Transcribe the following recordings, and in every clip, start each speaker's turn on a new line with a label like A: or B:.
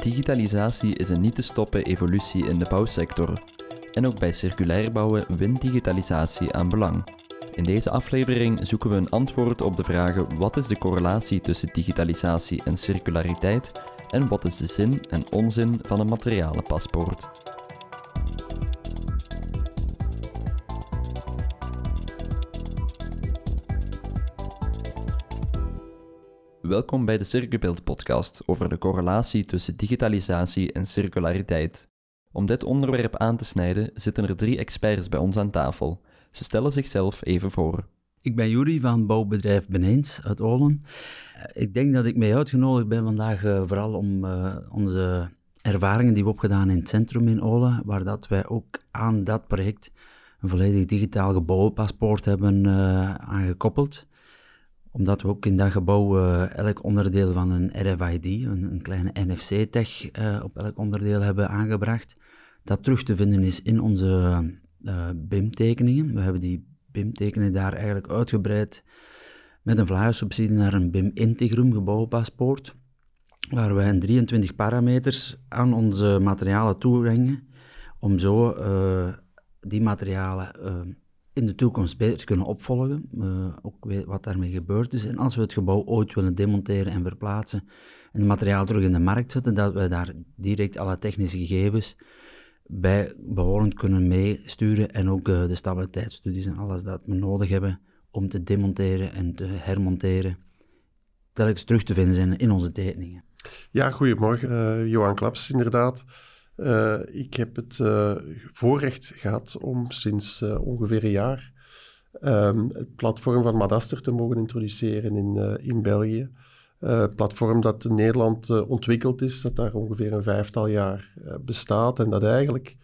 A: Digitalisatie is een niet te stoppen evolutie in de bouwsector. En ook bij circulair bouwen wint digitalisatie aan belang. In deze aflevering zoeken we een antwoord op de vragen wat is de correlatie tussen digitalisatie en circulariteit en wat is de zin en onzin van een materialenpaspoort. Welkom bij de Circubeeld podcast over de correlatie tussen digitalisatie en circulariteit. Om dit onderwerp aan te snijden zitten er drie experts bij ons aan tafel. Ze stellen zichzelf even voor.
B: Ik ben Juri van bouwbedrijf Beneens uit Olen. Eh, ik denk dat ik mij uitgenodigd ben vandaag uh, vooral om uh, onze ervaringen die we opgedaan in het centrum in Olen, waar dat wij ook aan dat project een volledig digitaal gebouwenpaspoort hebben aangekoppeld omdat we ook in dat gebouw uh, elk onderdeel van een RFID, een, een kleine NFC-tech, uh, op elk onderdeel hebben aangebracht. Dat terug te vinden is in onze uh, BIM-tekeningen. We hebben die BIM-tekeningen daar eigenlijk uitgebreid met een vlaagsubsidie naar een BIM Integrum gebouwpaspoort, waar wij 23 parameters aan onze materialen toebrengen, om zo die materialen in de toekomst beter te kunnen opvolgen, uh, ook wat daarmee gebeurd is. En als we het gebouw ooit willen demonteren en verplaatsen en het materiaal terug in de markt zetten, dat we daar direct alle technische gegevens bij behorend kunnen meesturen en ook uh, de stabiliteitsstudies en alles dat we nodig hebben om te demonteren en te hermonteren, telkens terug te vinden zijn in onze tekeningen.
C: Ja, goedemorgen, uh, Johan Klaps inderdaad. Uh, ik heb het uh, voorrecht gehad om sinds uh, ongeveer een jaar um, het platform van Madaster te mogen introduceren in, in België. Platform dat in Nederland ontwikkeld is, dat daar ongeveer een vijftal jaar bestaat en dat eigenlijk,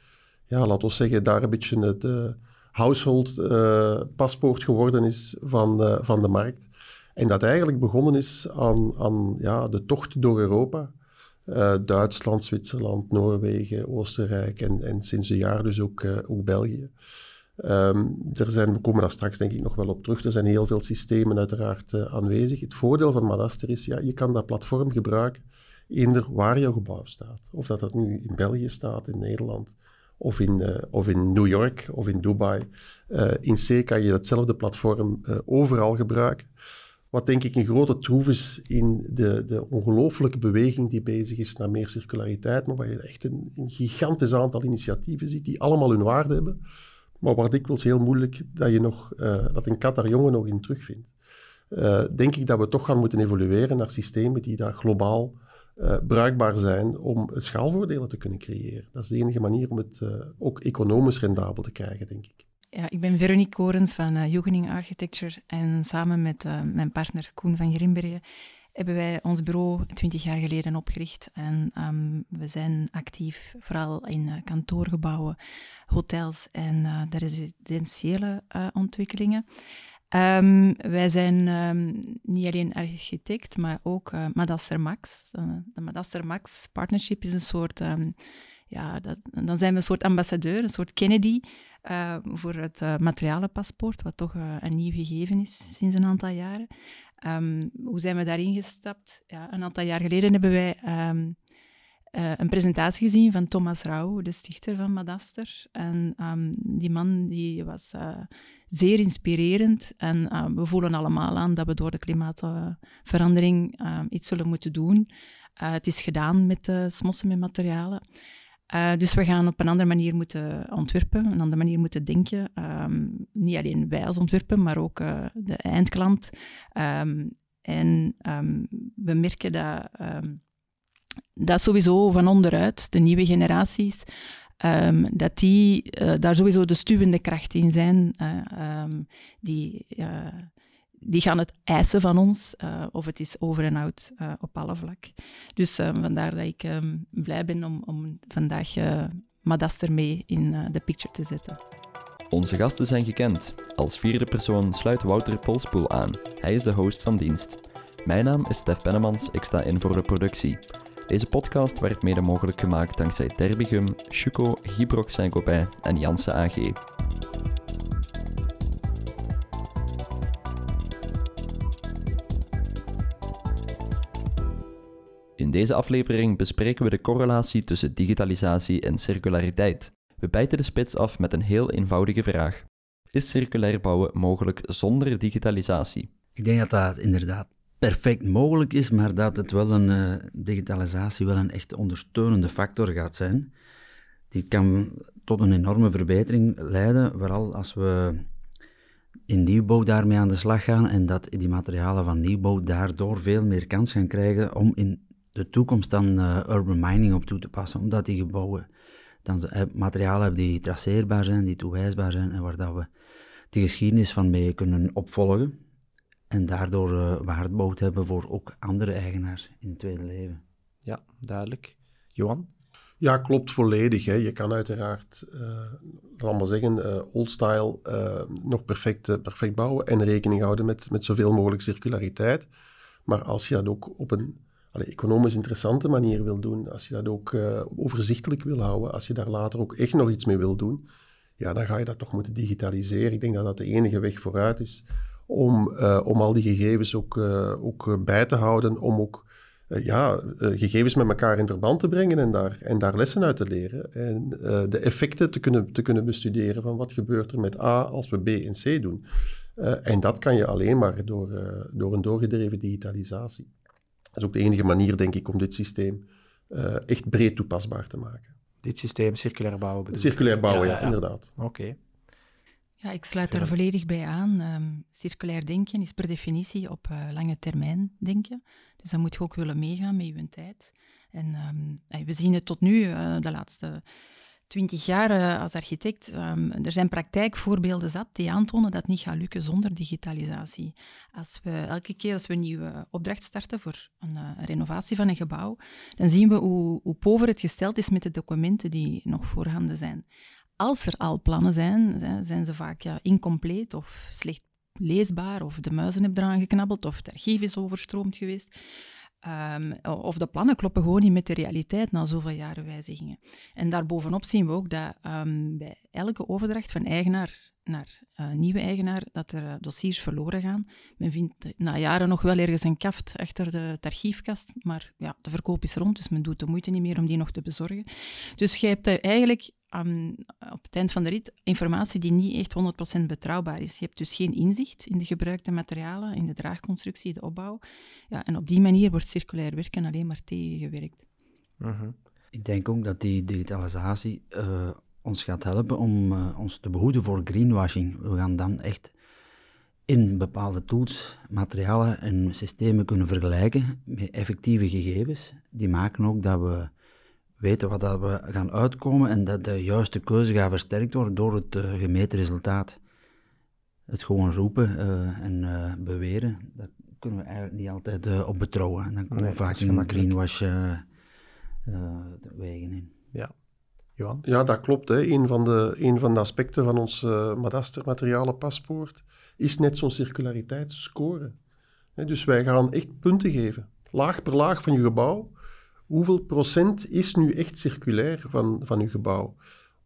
C: ja, laten we zeggen, daar een beetje het household paspoort geworden is van, van de markt. En dat eigenlijk begonnen is aan, aan ja, de tocht door Europa. Uh, Duitsland, Zwitserland, Noorwegen, Oostenrijk en, en sinds een jaar dus ook, uh, ook België. Um, er zijn, we komen daar straks denk ik nog wel op terug. Er zijn heel veel systemen uiteraard uh, aanwezig. Het voordeel van Madaster is, ja, je kan dat platform gebruiken eender waar jouw gebouw staat. Of dat dat nu in België staat, in Nederland, of in, of in New York, of in Dubai. in C kan je datzelfde platform overal gebruiken. Wat denk ik een grote troef is in de, de ongelooflijke beweging die bezig is naar meer circulariteit, maar waar je echt een, een gigantisch aantal initiatieven ziet die allemaal hun waarde hebben, maar waar dikwijls heel moeilijk dat, je nog, uh, dat een kat daar jongen nog in terugvindt. Uh, denk ik dat we toch gaan moeten evolueren naar systemen die daar globaal uh, bruikbaar zijn om schaalvoordelen te kunnen creëren. Dat is de enige manier om het ook economisch rendabel te krijgen, denk ik.
D: Ja, ik ben Veronique Korens van uh, Architecture en samen met uh, mijn partner Koen van Grimbergen hebben wij ons bureau twintig jaar geleden opgericht. En um, we zijn actief vooral in uh, kantoorgebouwen, hotels en de residentiële ontwikkelingen. Um, wij zijn um, niet alleen architect, maar ook Madaster Max. de Madaster Max Partnership is een soort ja, dat, dan zijn we een soort ambassadeur, een soort Kennedy uh, voor het uh, materialenpaspoort, wat toch uh, een nieuw gegeven is sinds een aantal jaren. Um, hoe zijn we daarin gestapt? Ja, een aantal jaar geleden hebben wij um, een presentatie gezien van Thomas Rauw, de stichter van Madaster. En um, die man die was zeer inspirerend. En we voelen allemaal aan dat we door de klimaatverandering iets zullen moeten doen. het is gedaan met smossen met materialen. Uh, dus we gaan op een andere manier moeten ontwerpen, een andere manier moeten denken. Um, niet alleen wij als ontwerpen, maar ook uh, de eindklant. Um, en um, we merken dat, dat sowieso van onderuit, de nieuwe generaties, dat die uh, daar sowieso de stuwende kracht in zijn. die die gaan het eisen van ons, uh, of het is over en out uh, op alle vlak. Dus uh, vandaar dat ik um, blij ben om, om vandaag Madaster mee in de picture te zetten.
A: Onze gasten zijn gekend. Als vierde persoon sluit Wouter Polspoel aan. Hij is de host van dienst. Mijn naam is Stef Pennemans, ik sta in voor de productie. Deze podcast werd mede mogelijk gemaakt dankzij Terbigum, Chuco, Gibrox Saint-Gobain en Janssen AG. In deze aflevering bespreken we de correlatie tussen digitalisatie en circulariteit. We bijten de spits af met een heel eenvoudige vraag. Is circulair bouwen mogelijk zonder digitalisatie?
B: Ik denk dat dat inderdaad perfect mogelijk is, maar dat het wel een uh, digitalisatie wel een echt ondersteunende factor gaat zijn. Die kan tot een enorme verbetering leiden, vooral als we in nieuwbouw daarmee aan de slag gaan en dat die materialen van nieuwbouw daardoor veel meer kans gaan krijgen om in de toekomst dan uh, urban mining op toe te passen, omdat die gebouwen dan uh, materialen hebben die traceerbaar zijn, die toewijsbaar zijn en waar dat we de geschiedenis van mee kunnen opvolgen en daardoor uh, hebben voor ook andere eigenaars in het tweede leven.
E: Ja, duidelijk. Johan?
C: Ja, klopt volledig. Hè. Je kan uiteraard, uh, laten we zeggen, uh, old style uh, nog perfect, perfect bouwen en rekening houden met, met zoveel mogelijk circulariteit. Maar als je dat ook op een economisch interessante manier wil doen, als je dat ook overzichtelijk wil houden, als je daar later ook echt nog iets mee wil doen, ja, dan ga je dat toch moeten digitaliseren. Ik denk dat dat de enige weg vooruit is om, om al die gegevens ook, ook bij te houden, om ook ja, gegevens met elkaar in verband te brengen en daar, en daar lessen uit te leren. En de effecten te kunnen, te kunnen bestuderen van wat gebeurt er met A als we B en C doen. en dat kan je alleen maar door, door een doorgedreven digitalisatie. Dat is ook de enige manier, denk ik, om dit systeem echt breed toepasbaar te maken.
E: Dit systeem circulair bouwen bedoel
C: Circulair bouwen, ja, ja, ja. inderdaad.
E: Oké. Okay.
D: Ja, ik sluit daar volledig bij aan. Um, circulair denken is per definitie op uh, lange termijn denken. Dus dan moet je ook willen meegaan met je tijd. En um, we zien het tot nu, uh, de laatste twintig jaar uh, als architect. Um, er zijn praktijkvoorbeelden zat die aantonen dat het niet gaat lukken zonder digitalisatie. Als we elke keer als we een nieuwe opdracht starten voor een, een renovatie van een gebouw, dan zien we hoe, hoe pover het gesteld is met de documenten die nog voorhanden zijn als er al plannen zijn, zijn ze vaak ja, incompleet of slecht leesbaar, of de muizen hebben eraan geknabbeld, of het archief is overstroomd geweest. Um, of de plannen kloppen gewoon niet met de realiteit na zoveel jaren wijzigingen. En daarbovenop zien we ook dat um, bij elke overdracht van eigenaar naar uh, nieuwe eigenaar, dat er uh, dossiers verloren gaan. Men vindt na jaren nog wel ergens een kaft achter de, het archiefkast, maar ja, de verkoop is rond, dus men doet de moeite niet meer om die nog te bezorgen. Dus je hebt uh, eigenlijk um, op het eind van de rit informatie die niet echt 100% betrouwbaar is. Je hebt dus geen inzicht in de gebruikte materialen, in de draagconstructie, de opbouw. Ja, en op die manier wordt circulair werken alleen maar tegengewerkt.
E: Uh -huh.
B: Ik denk ook dat die digitalisatie ons gaat helpen om uh, ons te behoeden voor greenwashing. We gaan dan echt in bepaalde tools, materialen en systemen kunnen vergelijken met effectieve gegevens. Die maken ook dat we weten wat dat we gaan uitkomen en dat de juiste keuze gaat versterkt worden door het uh, gemeten resultaat. Het gewoon roepen uh, en beweren, dat kunnen we eigenlijk niet altijd op betrouwen. En dan komen nee, we vaak in een greenwash wegen in.
E: Ja.
C: Ja, dat klopt. Hè. Een, van de, een van de aspecten van ons uh, Madaster-materialenpaspoort is net zo'n circulariteitsscore. Hè, dus wij gaan echt punten geven. Laag per laag van je gebouw. Hoeveel procent is nu echt circulair van, van je gebouw?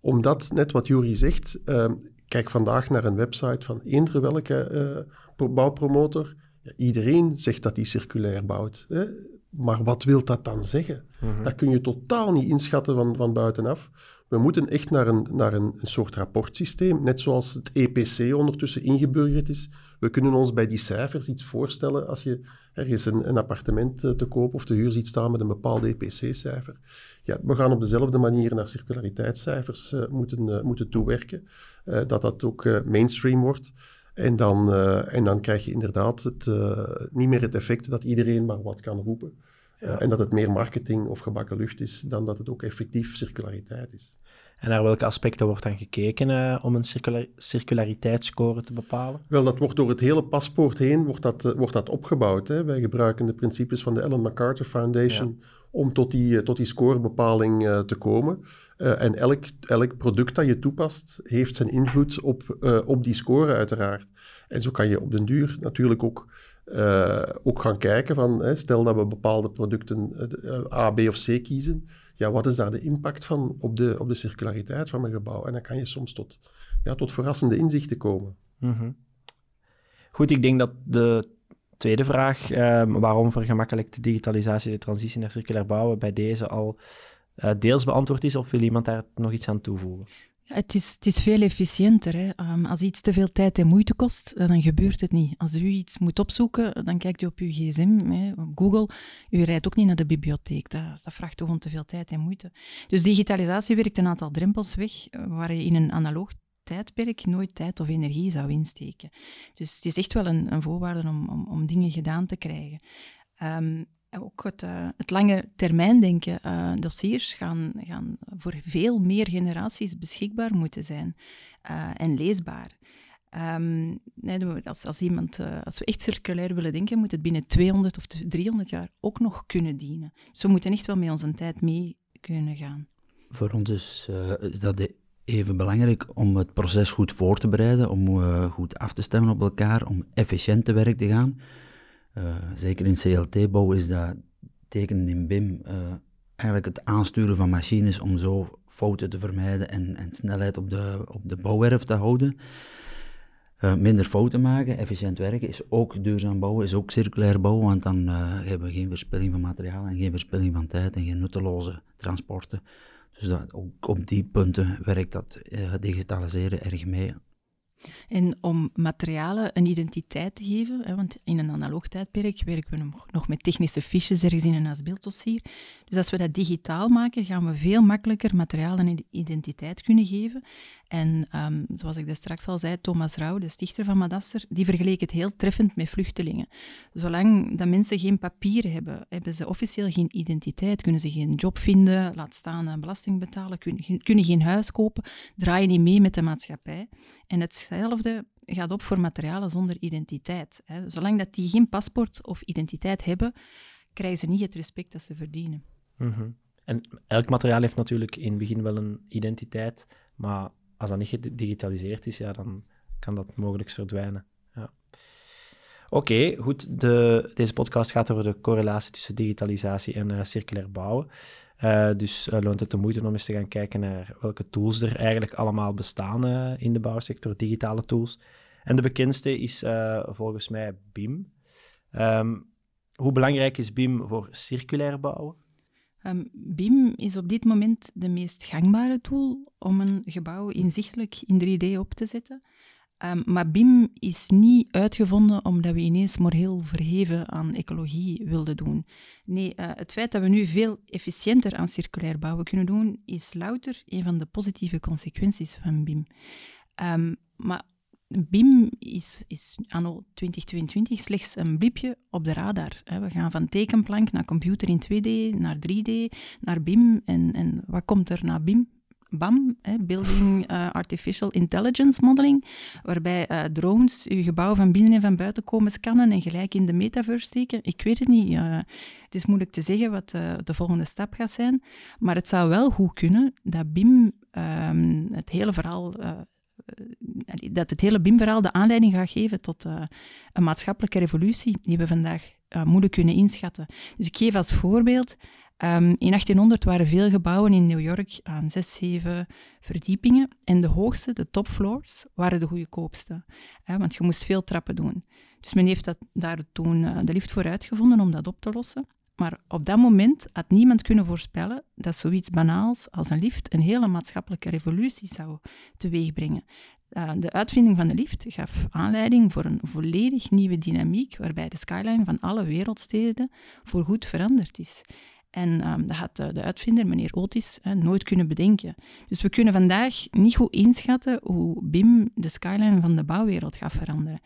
C: Omdat, net wat Jury zegt, uh, kijk vandaag naar een website van eender welke uh, bouwpromotor. Ja, iedereen zegt dat hij circulair bouwt. Hè? Maar wat wil dat dan zeggen? Mm Dat kun je totaal niet inschatten van, van buitenaf. We moeten echt naar, een, naar een, soort rapportsysteem, net zoals het EPC ondertussen ingeburgerd is. We kunnen ons bij die cijfers iets voorstellen als je ergens een, een appartement eh, te koop of te huur ziet staan met een bepaald EPC-cijfer. Ja, we gaan op dezelfde manier naar circulariteitscijfers uh, moeten, uh, moeten toewerken, dat dat ook mainstream wordt. En dan, uh, en dan krijg je inderdaad het, uh, niet meer het effect dat iedereen maar wat kan roepen. Ja. Uh, en dat het meer marketing of gebakken lucht is dan dat het ook effectief circulariteit is.
E: En naar welke aspecten wordt dan gekeken om een circular circulariteitsscore te bepalen?
C: Wel, dat wordt door het hele paspoort heen wordt dat, wordt dat opgebouwd. Hè. Wij gebruiken de principes van de Ellen MacArthur Foundation ja. om tot die, tot die scorebepaling te komen. Uh, en elk, elk product dat je toepast, heeft zijn invloed op, uh, op die score uiteraard. En zo kan je op den duur natuurlijk ook, uh, ook gaan kijken van, hè, stel dat we bepaalde producten A, B of C kiezen, ja, wat is daar de impact van op de, op de circulariteit van mijn gebouw? En dan kan je soms tot, ja, tot verrassende inzichten komen.
E: -hmm. Goed, ik denk dat de Tweede vraag, um, waarom vergemakkelijkt de digitalisatie de transitie naar circulair bouwen bij deze al uh, deels beantwoord is, of wil iemand daar nog iets aan toevoegen?
D: Het is, het is veel efficiënter. Hè. Um, als iets te veel tijd en moeite kost, dan gebeurt het niet. Als u iets moet opzoeken, dan kijkt u op uw gsm, hè, Google. U rijdt ook niet naar de bibliotheek. Dat, vraagt gewoon te veel tijd en moeite. Dus digitalisatie werkt een aantal drempels weg, waar je in een analoog tijdperk nooit tijd of energie zou insteken. Dus het is echt wel een, een voorwaarde om, om, om, dingen gedaan te krijgen. Um, ook het, uh, het lange termijn denken, uh, dossiers gaan, gaan voor veel meer generaties beschikbaar moeten zijn uh, en leesbaar. Nee, als, als, iemand, als we echt circulair willen denken, moet het binnen 200 of 300 jaar ook nog kunnen dienen. Dus we moeten echt wel met onze tijd mee kunnen gaan.
B: Voor ons is, is dat even belangrijk om het proces goed voor te bereiden, om goed af te stemmen op elkaar, om efficiënt te werk te gaan. Eh, zeker in CLT-bouw is dat tekenen in BIM uh, eigenlijk het aansturen van machines om zo fouten te vermijden en, en snelheid op de, op de bouwwerf te houden. Uh, minder fouten maken, efficiënt werken is ook duurzaam bouwen, is ook circulair bouwen, want dan hebben we geen verspilling van materiaal en geen verspilling van tijd en geen nutteloze transporten. Dus dat, ook op die punten werkt dat digitaliseren erg mee.
D: En om materialen een identiteit te geven, want in een analoog tijdperk werken we nog met technische fiches ergens in een asbeelddossier. Dus als we dat digitaal maken, gaan we veel makkelijker materialen een identiteit kunnen geven. En um, zoals ik daar straks al zei, Thomas Rauw, de stichter van Madaster, die vergeleek het heel treffend met vluchtelingen. Zolang dat mensen geen papieren hebben, hebben ze officieel geen identiteit, kunnen ze geen job vinden, laat staan belasting betalen, kunnen, geen huis kopen, draaien niet mee met de maatschappij. En hetzelfde gaat op voor materialen zonder identiteit. Hè. Zolang dat die geen paspoort of identiteit hebben, krijgen ze niet het respect dat ze verdienen.
E: Mm En elk materiaal heeft natuurlijk in het begin wel een identiteit, maar als dat niet gedigitaliseerd is, ja, dan kan dat mogelijk verdwijnen. Ja. Oké, goed. De, deze podcast gaat over de correlatie tussen digitalisatie en uh, circulair bouwen. Uh, dus uh, loont het de moeite om eens te gaan kijken naar welke tools er eigenlijk allemaal bestaan in de bouwsector, digitale tools. En de bekendste is volgens mij BIM. Um, hoe belangrijk is BIM voor circulair bouwen?
D: Um, BIM is op dit moment de meest gangbare tool om een gebouw inzichtelijk in 3D op te zetten. Um, maar BIM is niet uitgevonden omdat we ineens maar heel verheven aan ecologie wilden doen. Nee, uh, het feit dat we nu veel efficiënter aan circulair bouwen kunnen doen, is louter een van de positieve consequenties van BIM. Um, maar BIM is, is anno 2022 slechts een blipje op de radar. We gaan van tekenplank naar computer in 2D, naar 3D, naar BIM. En, en wat komt er na BIM? BAM, Building uh, Artificial Intelligence Modeling, waarbij uh, drones uw gebouw van binnen en van buiten komen scannen en gelijk in de metaverse steken. Ik weet het niet. Uh, het is moeilijk te zeggen wat de volgende stap gaat zijn, maar het zou wel goed kunnen dat BIM um, het hele verhaal eh, dat het hele BIM-verhaal de aanleiding gaat geven tot uh, een maatschappelijke revolutie die we vandaag uh, moeilijk kunnen inschatten. Dus ik geef als voorbeeld, um, in 1800 waren veel gebouwen in New York um, zes, zeven verdiepingen en de hoogste, de topfloors, waren de goedkoopste, hè, want je moest veel trappen doen. Dus men heeft dat, daar toen de lift voor uitgevonden om dat op te lossen. Maar op dat moment had niemand kunnen voorspellen dat zoiets banaals als een lift een hele maatschappelijke revolutie zou teweegbrengen. Uh, de uitvinding van de lift gaf aanleiding voor een volledig nieuwe dynamiek, waarbij de skyline van alle wereldsteden voorgoed veranderd is. En um, dat had de, de, uitvinder, meneer Otis, nooit kunnen bedenken. Dus we kunnen vandaag niet goed inschatten hoe BIM de skyline van de bouwwereld gaat veranderen.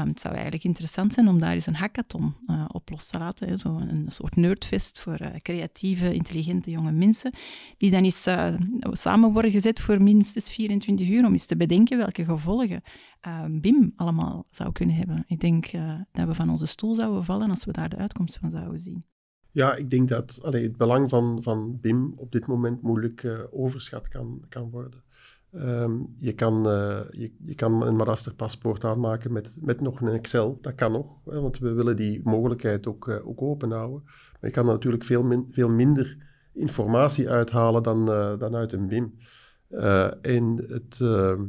D: Um, het zou eigenlijk interessant zijn om daar eens een hackathon uh, op los te laten. Zo een, soort nerdfest voor uh, creatieve, intelligente jonge mensen. Die dan eens uh, samen worden gezet voor minstens 24 uur om eens te bedenken welke gevolgen BIM allemaal zou kunnen hebben. Ik denk dat we van onze stoel zouden vallen als we daar de uitkomst van zouden zien.
C: Ja, ik denk dat het belang van, van BIM op dit moment moeilijk overschat kan, kan worden. Ehm, je, kan, uh, je, je kan een Madaster-paspoort aanmaken met, met nog een Excel. Dat kan nog, hè, want we willen die mogelijkheid ook, uh, ook open houden. Maar je kan er natuurlijk veel, veel minder informatie uithalen dan, uh, dan uit een BIM. en het, ehm,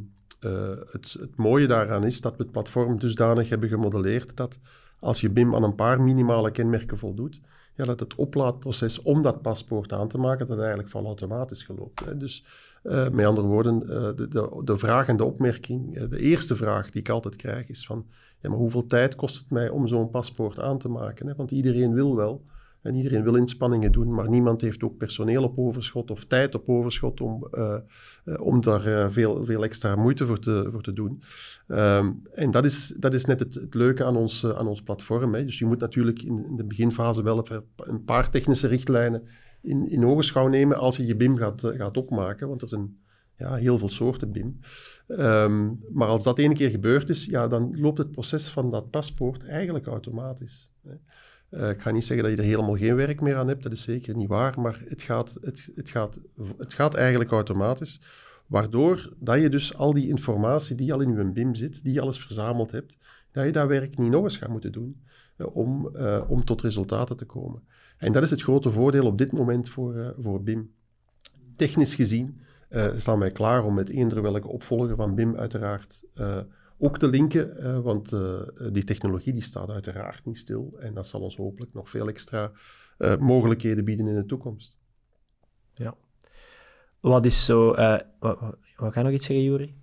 C: het, het mooie daaraan is dat we het platform dusdanig hebben gemodelleerd dat als je BIM aan een paar minimale kenmerken voldoet, ja, dat het oplaadproces om dat paspoort aan te maken, dat eigenlijk van automatisch geloopt. Hè. Dus uh, met andere woorden, uh, de, de, de, vraag en de opmerking, uh, de eerste vraag die ik altijd krijg is van, ja, maar hoeveel tijd kost het mij om zo'n paspoort aan te maken? Hè? Want iedereen wil wel, en iedereen wil inspanningen doen, maar niemand heeft ook personeel op overschot of tijd op overschot om, uh, uh, om daar uh, veel, veel extra moeite voor te, voor te doen. Um, en dat is, dat is net het, leuke aan ons, aan ons platform. Hè. Dus je moet natuurlijk in, in de beginfase wel een paar technische richtlijnen in, in ogenschouw nemen als je je BIM gaat, gaat opmaken, want er zijn ja, heel veel soorten BIM. Um, maar als dat één keer gebeurd is, ja, dan loopt het proces van dat paspoort eigenlijk automatisch. Hè. Uh, ik ga niet zeggen dat je er helemaal geen werk meer aan hebt, dat is zeker niet waar, maar het gaat, het, het gaat, het gaat eigenlijk automatisch, waardoor dat je dus al die informatie die al in je BIM zit, die je alles verzameld hebt, dat je dat werk niet nog eens gaat moeten doen uh, om, uh, om tot resultaten te komen. En dat is het grote voordeel op dit moment voor, voor BIM. Technisch gezien staan wij klaar om met eender welke opvolger van BIM uiteraard ook te linken, uh, want uh, die technologie die staat uiteraard niet stil en dat zal ons hopelijk nog veel extra uh, mogelijkheden bieden in de toekomst.
E: Ja. Wat is zo... wat, wat ga je nog iets zeggen, Juri?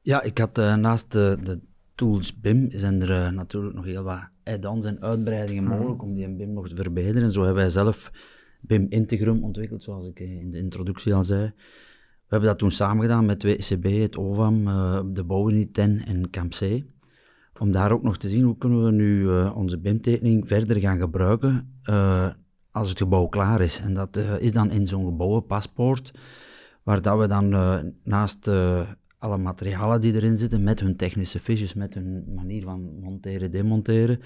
B: Ja, ik had naast de, de, tools BIM zijn er natuurlijk nog heel wat add-ons en uitbreidingen mhm. mogelijk om die BIM nog te verbeteren. En zo hebben wij zelf BIM Integrum ontwikkeld, zoals ik in de introductie al zei. We hebben dat toen samen gedaan met WCB, het OVAM, uh, de Bouwunie TEN en CAMC. Om daar ook nog te zien hoe kunnen we nu uh, onze BIM-tekening verder gaan gebruiken uh, als het gebouw klaar is. En dat is dan in zo'n gebouwenpaspoort, waar dat we dan naast alle materialen die erin zitten, met hun technische fiches, met hun manier van monteren, demonteren,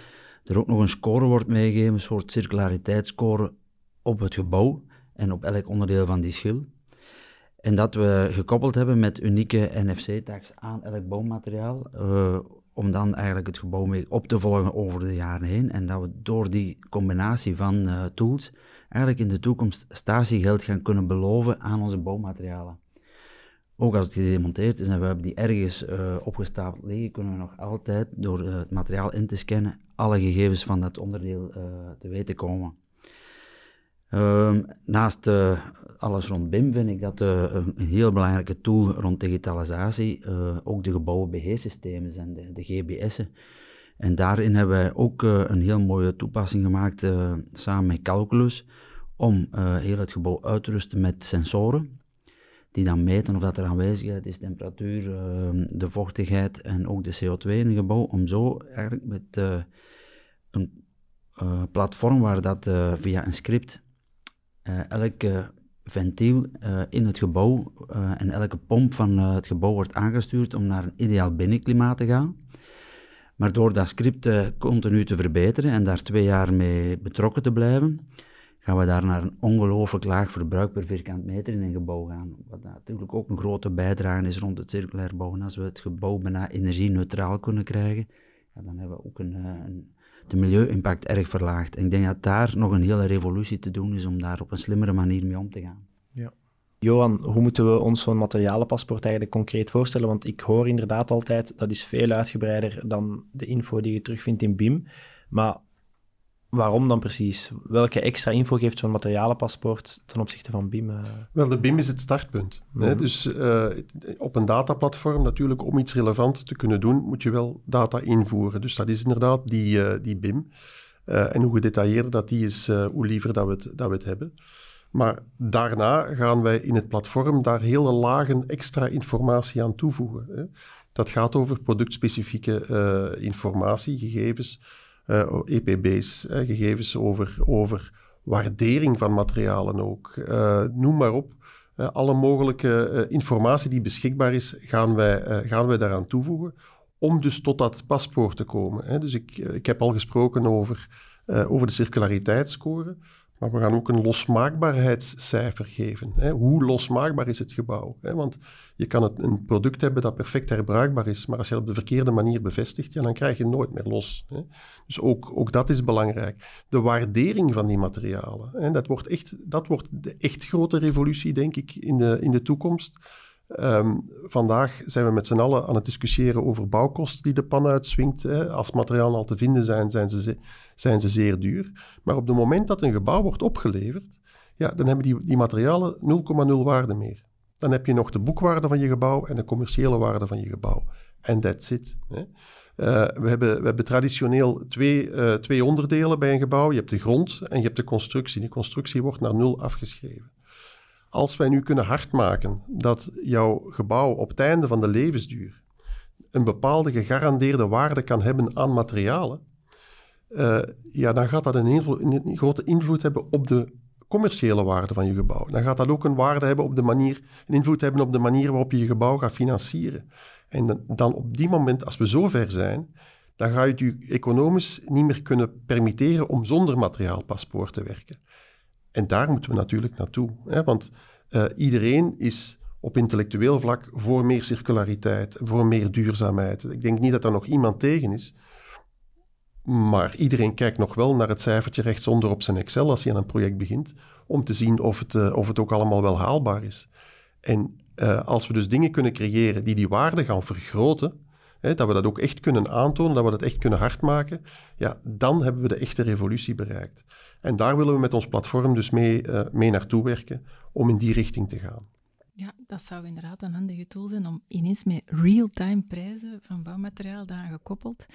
B: er ook nog een score wordt meegegeven, een soort circulariteitsscore op het gebouw en op elk onderdeel van die schil. En dat we gekoppeld hebben met unieke NFC-tags aan elk bouwmateriaal, uh, om dan eigenlijk het gebouw mee op te volgen over de jaren heen. En dat we door die combinatie van uh, tools eigenlijk in de toekomst statiegeld gaan kunnen beloven aan onze bouwmaterialen. Ook als het gedemonteerd is en we hebben die ergens uh, opgestapeld liggen, kunnen we nog altijd door het materiaal in te scannen alle gegevens van dat onderdeel te weten komen. Uh, naast uh, alles rond BIM vind ik dat uh, een heel belangrijke tool rond digitalisatie uh, ook de gebouwenbeheersystemen zijn, de, de GBS'en. En daarin hebben wij ook een heel mooie toepassing gemaakt samen met Calculus om heel het gebouw uit te rusten met sensoren die dan meten of dat er aanwezigheid is, temperatuur, ehm, de vochtigheid en ook de CO2 in een gebouw, om zo eigenlijk met een platform waar dat via een script elke ventiel uh, in het gebouw uh, en elke pomp van het gebouw wordt aangestuurd om naar een ideaal binnenklimaat te gaan. Maar door dat script continu te verbeteren en daar twee jaar mee betrokken te blijven, gaan we daar naar een ongelooflijk laag verbruik per vierkant meter in een gebouw gaan. Wat natuurlijk ook een grote bijdrage is rond het circulair bouwen. Als we het gebouw bijna energie-neutraal kunnen krijgen, ja, dan hebben we ook een, een de milieu-impact erg verlaagd. En ik denk dat daar nog een hele revolutie te doen is om daar op een slimmere manier mee om te gaan.
E: Ja. Johan, hoe moeten we ons zo'n materialenpaspoort eigenlijk concreet voorstellen? Want ik hoor inderdaad altijd, dat is veel uitgebreider dan de info die je terugvindt in BIM. Maar waarom dan precies? Welke extra info geeft zo'n materialenpaspoort ten opzichte van BIM? Uh...
C: Wel, de BIM is het startpunt. Hè? Dus uh, op een dataplatform natuurlijk, om iets relevant te kunnen doen, moet je wel data invoeren. Dus dat is inderdaad die, uh, die BIM. en hoe gedetailleerder dat die is, hoe liever dat we, het, dat we het hebben. Maar daarna gaan wij in het platform daar hele lagen extra informatie aan toevoegen. Hè? Dat gaat over productspecifieke informatie, gegevens, EPB's, uh, gegevens over, over waardering van materialen ook. Uh, noem maar op. alle mogelijke informatie die beschikbaar is, gaan wij, gaan wij daaraan toevoegen om dus tot dat paspoort te komen. Hè. Dus ik, ik heb al gesproken over, over de circulariteitsscore. Maar we gaan ook een losmaakbaarheidscijfer geven. Hè. Hoe losmaakbaar is het gebouw? Hè? Want je kan het, een product hebben dat perfect herbruikbaar is, maar als je het op de verkeerde manier bevestigt, ja, dan krijg je nooit meer los. Hè. Dus ook, ook dat is belangrijk. De waardering van die materialen, hè, dat wordt echt, dat wordt de echt grote revolutie, denk ik, in de, in de toekomst. Ehm, vandaag zijn we met z'n allen aan het discussiëren over bouwkosten die de pan uitswingt. Hè. Als materialen al te vinden zijn, zijn ze, zijn ze zeer duur. Maar op het moment dat een gebouw wordt opgeleverd, ja, dan hebben die, die materialen 0,0 waarde meer. Dan heb je nog de boekwaarde van je gebouw en de commerciële waarde van je gebouw. En that's it. Hè. Uh, we, hebben, we hebben traditioneel twee, uh, twee onderdelen bij een gebouw. Je hebt de grond en je hebt de constructie. Die constructie wordt naar nul afgeschreven. Als wij nu kunnen hardmaken dat jouw gebouw op het einde van de levensduur een bepaalde gegarandeerde waarde kan hebben aan materialen, uh, ja, dan gaat dat een, grote invloed hebben op de commerciële waarde van je gebouw. Dan gaat dat ook een waarde hebben op de manier, een invloed hebben op de manier waarop je je gebouw gaat financieren. En dan op die moment, als we zo ver zijn, dan ga je het je economisch niet meer kunnen permitteren om zonder materiaalpaspoort te werken. En daar moeten we natuurlijk naartoe. Hè? Want uh, iedereen is op intellectueel vlak voor meer circulariteit, voor meer duurzaamheid. Ik denk niet dat er nog iemand tegen is. Maar iedereen kijkt nog wel naar het cijfertje rechtsonder op zijn Excel als hij aan een project begint, om te zien of het, uh, of het ook allemaal wel haalbaar is. En uh, als we dus dingen kunnen creëren die die waarde gaan vergroten, dat we dat ook echt kunnen aantonen, dat we dat echt kunnen hardmaken, ja, dan hebben we de echte revolutie bereikt. En daar willen we met ons platform dus mee, uh, mee naartoe werken om in die richting te gaan.
D: Ja, dat zou inderdaad een handige tool zijn om ineens met real-time prijzen van bouwmateriaal daaraan gekoppeld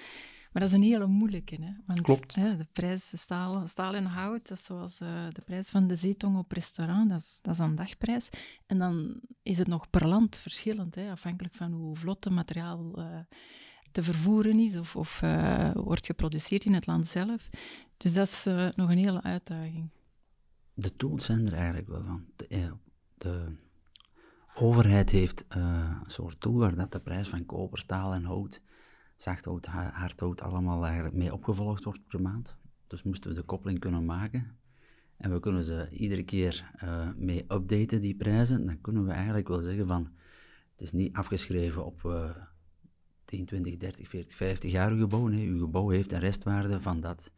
D: maar dat is een hele moeilijke. Hè? Want,
C: Klopt.
D: Hè, de prijs staal, staal en hout, dat is zoals uh, de prijs van de zeetong op restaurant, dat is, dat is een dagprijs. En dan is het nog per land verschillend, hè, afhankelijk van hoe vlot het materiaal uh, te vervoeren is of, of uh, wordt geproduceerd in het land zelf. Dus dat is nog een hele uitdaging.
B: De tools zijn er eigenlijk wel van. De, de overheid heeft een soort tool waar dat de prijs van koper, staal en hout zachthout, hardhout allemaal eigenlijk mee opgevolgd wordt per maand. Dus moesten we de koppeling kunnen maken. En we kunnen ze iedere keer uh, mee updaten, die prijzen. Dan kunnen we eigenlijk wel zeggen van, het is niet afgeschreven op uh, 10, 20, 30, 40, 50 jaar uw gebouw. Nee, uw gebouw heeft een restwaarde van dat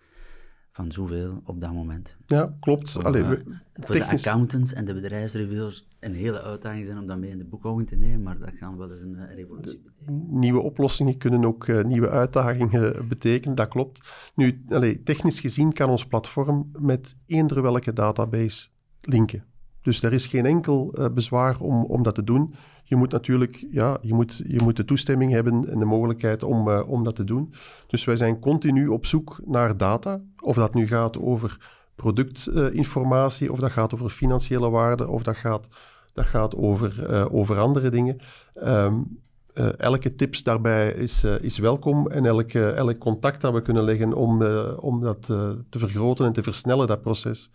B: van zoveel op dat moment.
C: Ja, klopt. Allee, we,
B: voor de accountants en de bedrijfsreviewers een hele uitdaging zijn om dat mee in de boekhouding te nemen, maar dat kan wel eens een uh, revolutie betekenen.
C: Nieuwe oplossingen kunnen ook uh, nieuwe uitdagingen betekenen, dat klopt. Nu, allee, technisch gezien kan ons platform met eender welke database linken. Dus er is geen enkel bezwaar om, om dat te doen. Je moet natuurlijk ja, je moet, je moet de toestemming hebben en de mogelijkheid om, uh, om dat te doen. Dus wij zijn continu op zoek naar data. Of dat nu gaat over productinformatie, of dat gaat over financiële waarde, of dat gaat, dat gaat over, uh, over andere dingen. Um, elke tips daarbij is, is welkom en elk contact dat we kunnen leggen om, om dat te vergroten en te versnellen, dat proces.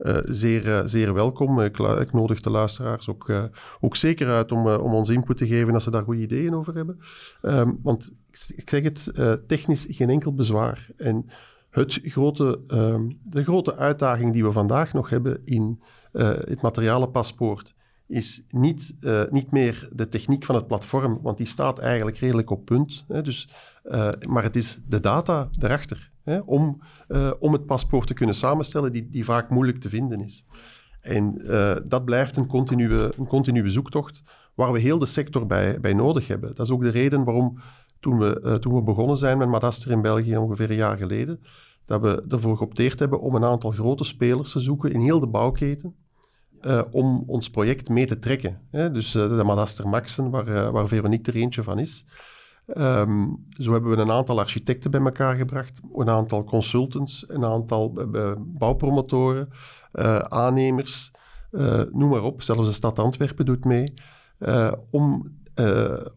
C: Uh, zeer, uh, zeer welkom. Ik, ik, nodig de luisteraars ook, uh, ook zeker uit om, om ons input te geven als ze daar goede ideeën over hebben. Um, want ik, ik, zeg het, technisch geen enkel bezwaar. En het grote, um, de grote uitdaging die we vandaag nog hebben in het materialenpaspoort is niet, niet meer de techniek van het platform, want die staat eigenlijk redelijk op punt. Hè, dus, maar het is de data erachter hè, om, uh, om het paspoort te kunnen samenstellen, die, die vaak moeilijk te vinden is. En uh, dat blijft een continue, een continue zoektocht waar we heel de sector bij, bij nodig hebben. Dat is ook de reden waarom toen we, uh, toen we begonnen zijn met Madaster in België ongeveer een jaar geleden, dat we ervoor geopteerd hebben om een aantal grote spelers te zoeken in heel de bouwketen. Om ons project mee te trekken. Hè? Dus de Madaster Maxen, waar, waar Veronique er eentje van is. Um, zo hebben we een aantal architecten bij elkaar gebracht, een aantal consultants, een aantal uh, bouwpromotoren, uh, aannemers, noem maar op. Zelfs de stad Antwerpen doet mee. om,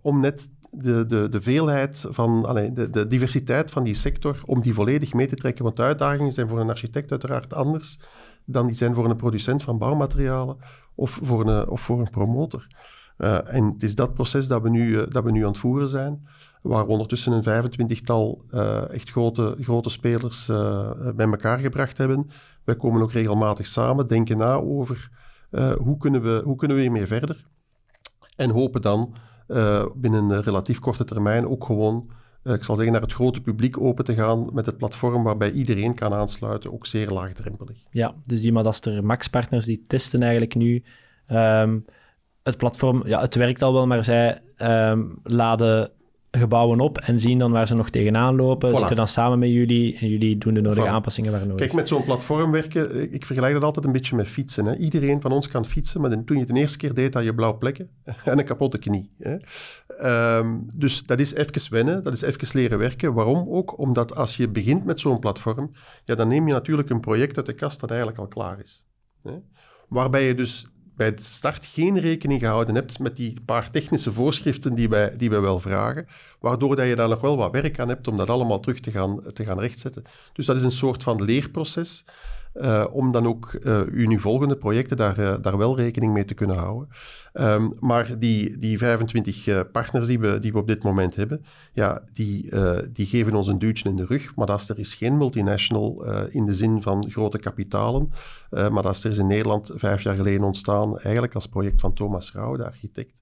C: om net de, de, de veelheid van, allee, de, de diversiteit van die sector, om die volledig mee te trekken. Want de uitdagingen zijn voor een architect uiteraard anders dan die zijn voor een producent van bouwmaterialen of voor een, of voor een promotor. En het is dat proces dat we, nu, dat we nu aan het voeren zijn, waar we ondertussen een 25-tal uh, echt grote, grote spelers bij elkaar gebracht hebben. Wij komen ook regelmatig samen, denken na over hoe, kunnen we, hoe kunnen we hiermee verder. En hopen dan binnen een relatief korte termijn ook gewoon, ik zal zeggen, naar het grote publiek open te gaan met het platform waarbij iedereen kan aansluiten, ook zeer laagdrempelig.
E: Ja, dus die Madaster Max-partners die testen eigenlijk nu... Um, het platform, ja, het werkt al wel, maar zij ehm, laden gebouwen op en zien dan waar ze nog tegenaan lopen.
C: Voilà.
E: Zitten dan samen met jullie en jullie doen de nodige
C: Voilà.
E: aanpassingen waar nodig.
C: Kijk, met zo'n platform werken, ik- ik vergelijk dat altijd een beetje met fietsen. Hè. Iedereen van ons kan fietsen, maar toen je het de eerste keer deed, had je blauwe plekken en een kapotte knie. Hè. Ehm, dus dat is even wennen, dat is even leren werken. Waarom ook? Omdat als je begint met zo'n platform, ja, dan neem je natuurlijk een project uit de kast dat eigenlijk al klaar is. Hè. Waarbij je dus bij het start geen rekening gehouden hebt met die paar technische voorschriften die wij, die wij wel vragen, waardoor dat je daar nog wel wat werk aan hebt om dat allemaal terug te gaan, te gaan rechtzetten. Dus dat is een soort van leerproces, eh, om dan ook eh u nu volgende projecten daar, eh, daar wel rekening mee te kunnen houden. Ehm, maar die, die 25 eh, partners die we, die we op dit moment hebben, ja, die, eh, die geven ons een duwtje in de rug. Madaster is geen multinational eh, in de zin van grote kapitalen. Uh, Madaster is in Nederland vijf jaar geleden ontstaan, eigenlijk als project van Thomas Rauw, de architect.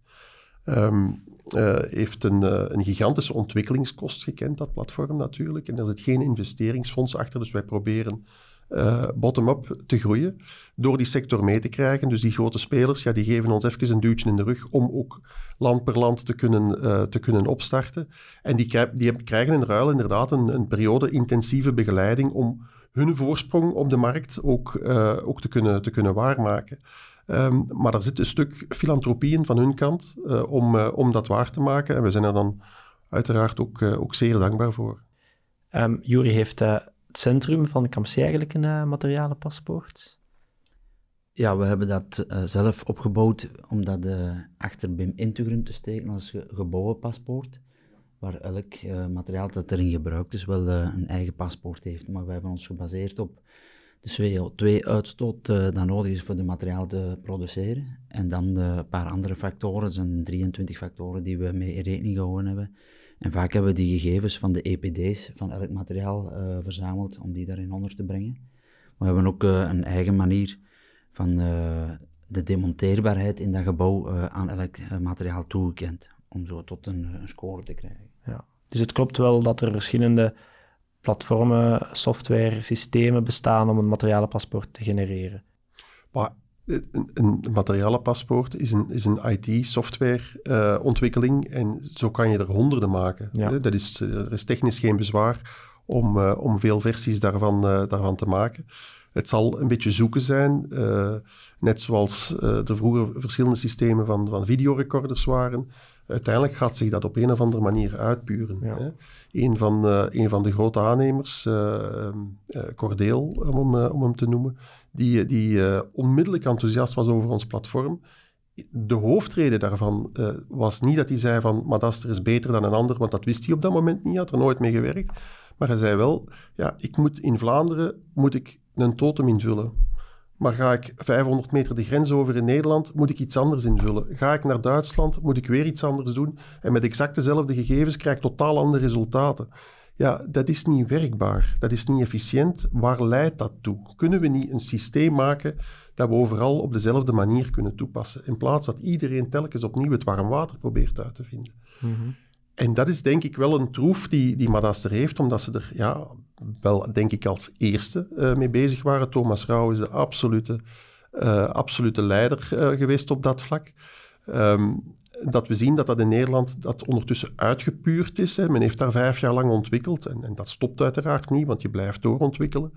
C: Ehm, eh, heeft een, eh, een gigantische ontwikkelingskost gekend, dat platform natuurlijk. En er zit geen investeringsfonds achter, dus wij proberen eh, bottom-up te groeien door die sector mee te krijgen. Dus die grote spelers, ja, die geven ons even een duwtje in de rug om ook land per land te kunnen, eh, te kunnen opstarten. En die, die krijgen in ruil inderdaad een, een periode intensieve begeleiding om hun voorsprong op de markt ook, eh, ook te, kunnen, te kunnen waarmaken. Ehm, maar er zit een stuk filantropie in van hun kant om, om dat waar te maken. En we zijn er dan uiteraard ook, ook zeer dankbaar voor.
E: Ehm Jury heeft centrum van Kamsey eigenlijk een eh, materialenpaspoort.
B: Ja, we hebben dat eh, zelf opgebouwd om dat eh, achter BIM Integrum te steken als ge gebouwenpaspoort. Waar elk materiaal dat erin gebruikt is wel een eigen paspoort heeft. Maar we hebben ons gebaseerd op de CO2-uitstoot eh dat nodig is voor de materiaal te produceren. En dan een paar andere factoren, zijn 23 factoren die we mee in rekening gehouden hebben. En vaak hebben we die gegevens van de EPD's van elk materiaal eh, verzameld om die daarin onder te brengen. We hebben ook eh, een eigen manier van eh, de demonteerbaarheid in dat gebouw eh, aan elk materiaal toegekend. Om zo tot een, een score te krijgen.
E: Ja. Dus het klopt wel dat er verschillende platformen, software, systemen bestaan om een materialenpaspoort te genereren.
C: Maar een, een materialenpaspoort is een, is een IT-software-ontwikkeling en zo kan je er honderden maken.
E: Ja.
C: Dat is, eh, er is technisch geen bezwaar om, eh, om veel versies daarvan, eh, daarvan te maken. Het zal een beetje zoeken zijn, eh, net zoals eh, er vroeger verschillende systemen van, van videorecorders waren. Uiteindelijk gaat zich dat op een of andere manier uitpuren.
E: Ja.
C: Hè? Een, van, eh, een van de grote aannemers, eh, eh, Cordeel, om eh, om hem te noemen, die, die eh, onmiddellijk enthousiast was over ons platform. De hoofdreden daarvan eh, was niet dat hij zei van Madaster is beter dan een ander, want dat wist hij op dat moment niet, had er nooit mee gewerkt. Maar hij zei wel, ja, ik moet in Vlaanderen moet ik een totem invullen. Maar ga ik 500 meter de grens over in Nederland, moet ik iets anders invullen. Ga ik naar Duitsland, moet ik weer iets anders doen. En met exact dezelfde gegevens krijg ik totaal andere resultaten. Ja, dat is niet werkbaar. Dat is niet efficiënt. Waar leidt dat toe? Kunnen we niet een systeem maken dat we overal op dezelfde manier kunnen toepassen? In plaats dat iedereen telkens opnieuw het warm water probeert uit te vinden. En dat is denk ik wel een troef die, die Madaster heeft, omdat ze er ja, wel, denk ik, als eerste eh, mee bezig waren. Thomas Rauw is de absolute, eh, absolute leider eh, geweest op dat vlak. Ehm, dat we zien dat dat in Nederland dat ondertussen uitgepuurd is. Hè. Men heeft daar vijf jaar lang ontwikkeld en, en dat stopt uiteraard niet, want je blijft doorontwikkelen.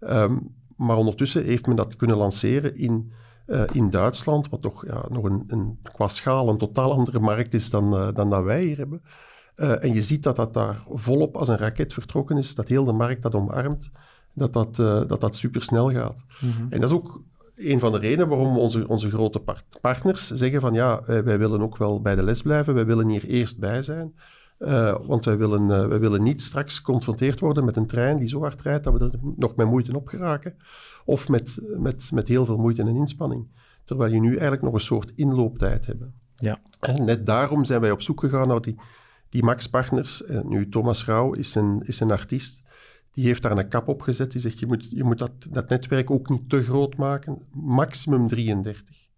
C: Ehm, maar ondertussen heeft men dat kunnen lanceren in, eh, in Duitsland, wat toch ja, nog een, een, qua schaal een totaal andere markt is dan, eh, dan dat wij hier hebben. Uh, en je ziet dat dat daar volop als een raket vertrokken is, dat heel de markt dat omarmt, dat dat, dat, dat supersnel gaat.
E: Mhm.
C: En dat is ook een van de redenen waarom onze, onze grote part partners zeggen van ja, wij, wij, willen ook wel bij de les blijven, wij willen hier eerst bij zijn. Uh, want wij willen, uh, wij willen niet straks geconfronteerd worden met een trein die zo hard rijdt dat we er nog met moeite op geraken. Of met, met, met heel veel moeite en inspanning. Terwijl je nu eigenlijk nog een soort inlooptijd hebt.
E: Ja.
C: En net daarom zijn wij op zoek gegaan naar die, die Max-partners. En nu, Thomas Rauw is een, is een artiest. Die heeft daar een kap op gezet. Die zegt, je moet, je moet dat, dat netwerk ook niet te groot maken. Maximum 33.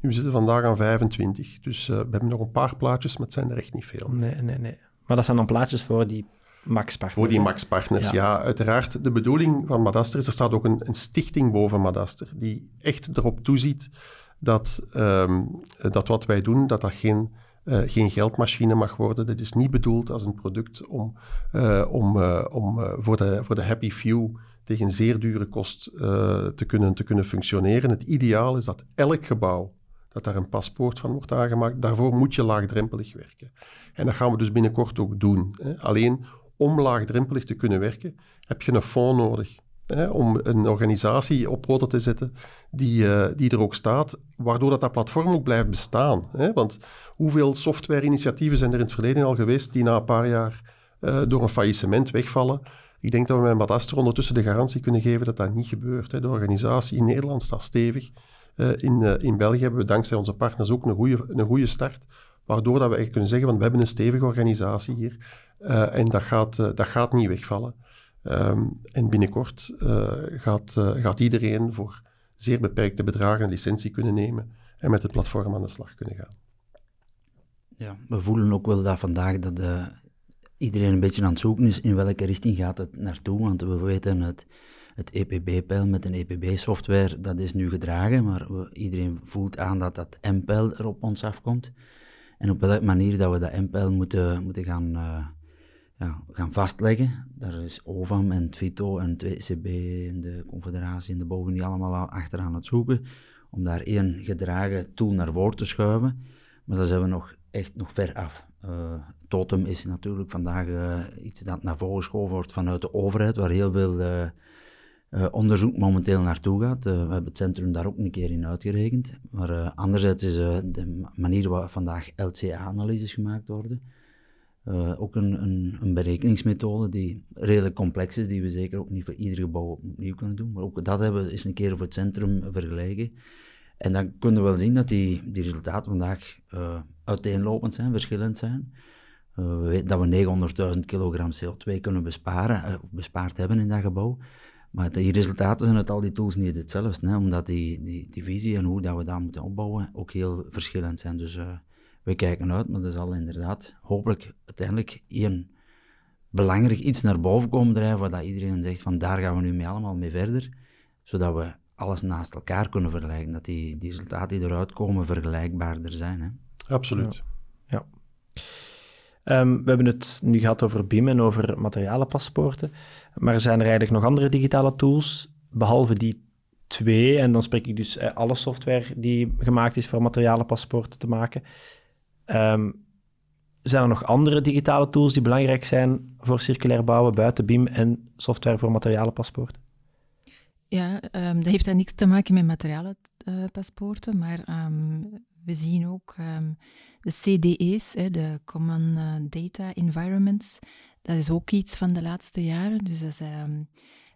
C: Nu zitten we vandaag aan 25. Dus uh, we hebben nog een paar plaatjes, maar het zijn er echt niet veel.
E: Nee, nee, nee. Maar dat zijn dan plaatjes voor die Max-partners.
C: Voor die Max-partners, ja. ja. Uiteraard, de bedoeling van Madaster is, er staat ook een, een stichting boven Madaster, die echt erop toeziet dat, ehm, dat wat wij doen, dat dat geen, uh, geen geldmachine mag worden. Dit is niet bedoeld als een product om, uh, om, uh, om voor, de, voor de happy few tegen zeer dure kost te, kunnen, te kunnen functioneren. Het ideaal is dat elk gebouw dat daar een paspoort van wordt aangemaakt. Daarvoor moet je laagdrempelig werken. En dat gaan we dus binnenkort ook doen. Hè. Alleen om laagdrempelig te kunnen werken, heb je een fonds nodig. Om een organisatie op poten te zetten die, uh, die er ook staat, waardoor dat, dat platform ook blijft bestaan. Hè? Want hoeveel software-initiatieven zijn er in het verleden al geweest die na een paar jaar uh, door een faillissement wegvallen? Ik denk dat we met Madaster ondertussen de garantie kunnen geven dat dat niet gebeurt. Hè? De organisatie in Nederland staat stevig. Uh, in, in België hebben we dankzij onze partners ook een goede, een goede start, waardoor dat we echt kunnen zeggen, van, we hebben een stevige organisatie hier en dat gaat, dat gaat niet wegvallen. Um, en binnenkort uh, gaat, uh, gaat iedereen voor zeer beperkte bedragen een licentie kunnen nemen en met het platform aan de slag kunnen gaan.
B: Ja, we voelen ook wel dat vandaag dat uh, iedereen een beetje aan het zoeken is in welke richting gaat het naartoe. Want we weten het, het EPB-pijl met een EPB-software, dat is nu gedragen, maar we, iedereen voelt aan dat dat M-pijl er op ons afkomt. En op welke manier dat we dat M-pijl moeten, moeten gaan ja, gaan vastleggen. Daar is OVAM en TWITO en het WCB en de Confederatie en de boven die allemaal achteraan het zoeken om daar één gedragen tool naar voren te schuiven. Maar daar zijn we nog echt nog ver af. Uh, Totem is natuurlijk vandaag uh, iets dat naar voren geschoven wordt vanuit de overheid, waar heel veel uh, onderzoek momenteel naartoe gaat. we hebben het centrum daar ook een keer in uitgerekend. Maar anderzijds is de manier waarop vandaag LCA-analyses gemaakt worden, uh, ook een, een, een, berekeningsmethode die redelijk complex is, die we zeker ook niet voor ieder gebouw opnieuw kunnen doen. Maar ook dat hebben we eens een keer voor het centrum vergelijken. En dan kunnen we wel zien dat die, die resultaten vandaag uh, uiteenlopend zijn, verschillend zijn. Uh, we weten dat we 900.000 kilogram CO2 kunnen besparen, bespaard hebben in dat gebouw. Maar die resultaten zijn uit al die tools niet hetzelfde, hè, omdat die, die, die visie en hoe dat we dat moeten opbouwen ook heel verschillend zijn. Dus we kijken uit, maar er zal inderdaad hopelijk uiteindelijk één belangrijk iets naar boven komen drijven, waar dat iedereen zegt van daar gaan we nu mee allemaal mee verder, zodat we alles naast elkaar kunnen vergelijken, dat die, die resultaten die eruit komen vergelijkbaarder zijn. Hè?
C: Absoluut.
E: Ja. Um, we hebben het nu gehad over BIM en over materialenpaspoorten, maar zijn er eigenlijk nog andere digitale tools, behalve die twee, en dan spreek ik dus eh, alle software die gemaakt is voor materialenpaspoorten te maken, Um, zijn er nog andere digitale tools die belangrijk zijn voor circulair bouwen buiten BIM en software voor materialenpaspoorten?
D: Ja, um, dat heeft dan niks te maken met materialenpaspoorten, maar um, we zien ook de CDE's, hè, de Common uh, Data Environments. Dat is ook iets van de laatste jaren. Dus dat is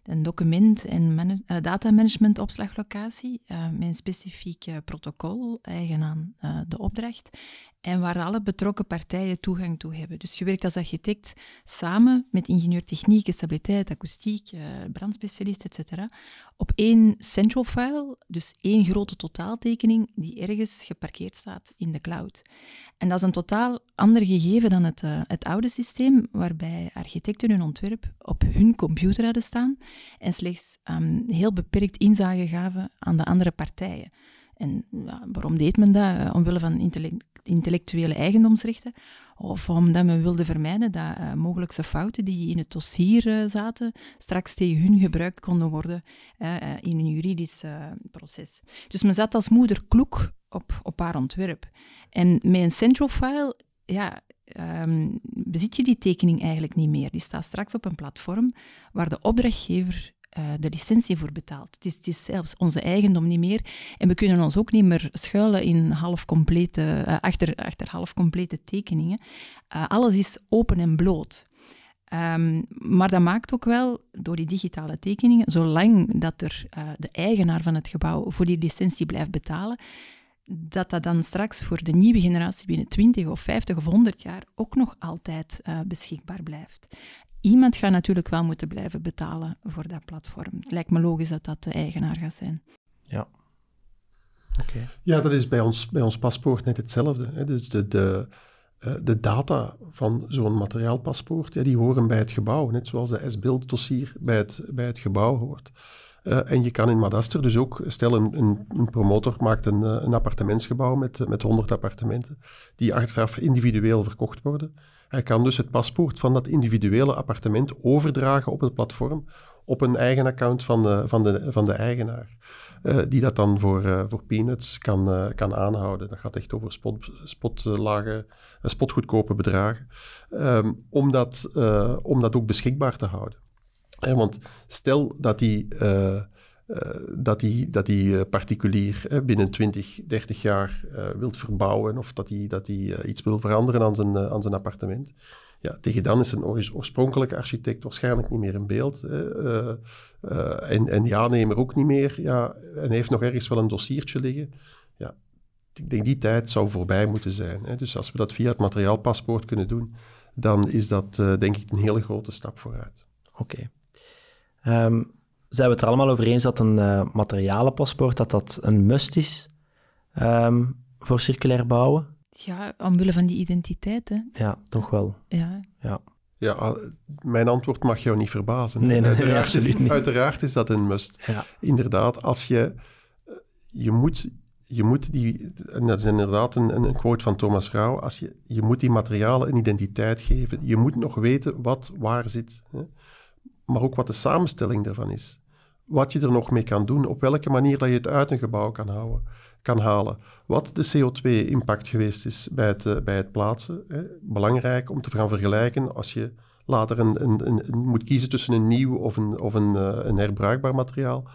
D: een document- en man uh, datamanagement opslaglocatie uh, met een specifiek protocol, eigen aan de opdracht en waar alle betrokken partijen toegang toe hebben. Dus je werkt als architect samen met ingenieur techniek, stabiliteit, akoestiek, eh, brandspecialist, etc. op één central file, dus één grote totaaltekening die ergens geparkeerd staat in de cloud. En dat is een totaal ander gegeven dan het, uh, het oude systeem, waarbij architecten hun ontwerp op hun computer hadden staan en slechts um, heel beperkt inzage gaven aan de andere partijen. En waarom deed men dat? Uh, omwille van intellectuele eigendomsrechten. Of omdat men wilde vermijden dat uh, mogelijkse fouten die in het dossier uh, zaten, straks tegen hun gebruikt konden worden in een juridisch proces. Dus men zat als moeder kloek op, op haar ontwerp. En met een central file ja, um, bezit je die tekening eigenlijk niet meer. Die staat straks op een platform waar de opdrachtgever uh, de licentie voor betaald. Het is, het is, zelfs onze eigendom niet meer. En we kunnen ons ook niet meer schuilen in half complete, uh, achter, achter half complete tekeningen. Uh, alles is open en bloot. Um, maar dat maakt ook wel, door die digitale tekeningen, zolang dat er de eigenaar van het gebouw voor die licentie blijft betalen, dat dat dan straks voor de nieuwe generatie binnen 20 of 50 of 100 jaar ook nog altijd beschikbaar blijft iemand gaat natuurlijk wel moeten blijven betalen voor dat platform. Het lijkt me logisch dat dat de eigenaar gaat zijn.
E: Ja. Oké.
C: Ja, dat is bij ons, bij ons paspoort net hetzelfde. Hè. Dus de, de, uh, de data van zo'n materiaalpaspoort, ja, die horen bij het gebouw. Net zoals de S-beeld dossier bij het, bij het gebouw hoort. Uh, en je kan in Madaster dus ook, stel een, een, een promotor maakt een, een appartementsgebouw met, met 100 appartementen, die achteraf individueel verkocht worden. Hij kan dus het paspoort van dat individuele appartement overdragen op het platform op een eigen account van de, van de, van de eigenaar. Uh, die dat dan voor, uh, voor peanuts kan, uh, kan aanhouden. Dat gaat echt over spot, spotgoedkope bedragen. Um, om, dat, om dat ook beschikbaar te houden. want stel dat die, dat die, dat die particulier binnen 20, 30 jaar wilt verbouwen of dat hij dat die, iets wil veranderen aan zijn, aan zijn appartement ja, tegen dan is een oorspronkelijke architect waarschijnlijk niet meer in beeld. En, en de aannemer ook niet meer. Ja, en heeft nog ergens wel een dossiertje liggen. Ja, ik denk die tijd zou voorbij moeten zijn. Hè. Dus als we dat via het materiaalpaspoort kunnen doen, dan is dat denk ik een hele grote stap vooruit.
E: Oké. Um, zijn we het er allemaal over eens dat een uh, materialenpaspoort dat dat een must is um, voor circulair bouwen?
D: Ja, omwille van die identiteit, hè?
E: Ja, toch wel.
D: Ja.
E: ja.
C: Ja, mijn antwoord mag jou niet verbazen.
E: Nee, nee,
C: uiteraard,
E: absoluut
C: is,
E: niet.
C: uiteraard is dat een must.
E: Ja.
C: Inderdaad, als je... Je moet, je moet die... En dat is inderdaad een, een quote van Thomas Rauw. Als je, je moet die materialen een identiteit geven. Je moet nog weten wat waar zit. Hè? Maar ook wat de samenstelling daarvan is. Wat je er nog mee kan doen. Op welke manier dat je het uit een gebouw kan kan halen. Wat de CO2-impact geweest is bij het, uh, bij het plaatsen. Hè. Belangrijk om te gaan vergelijken als je later een, een, een, moet kiezen tussen een nieuw of een, of een, een herbruikbaar materiaal.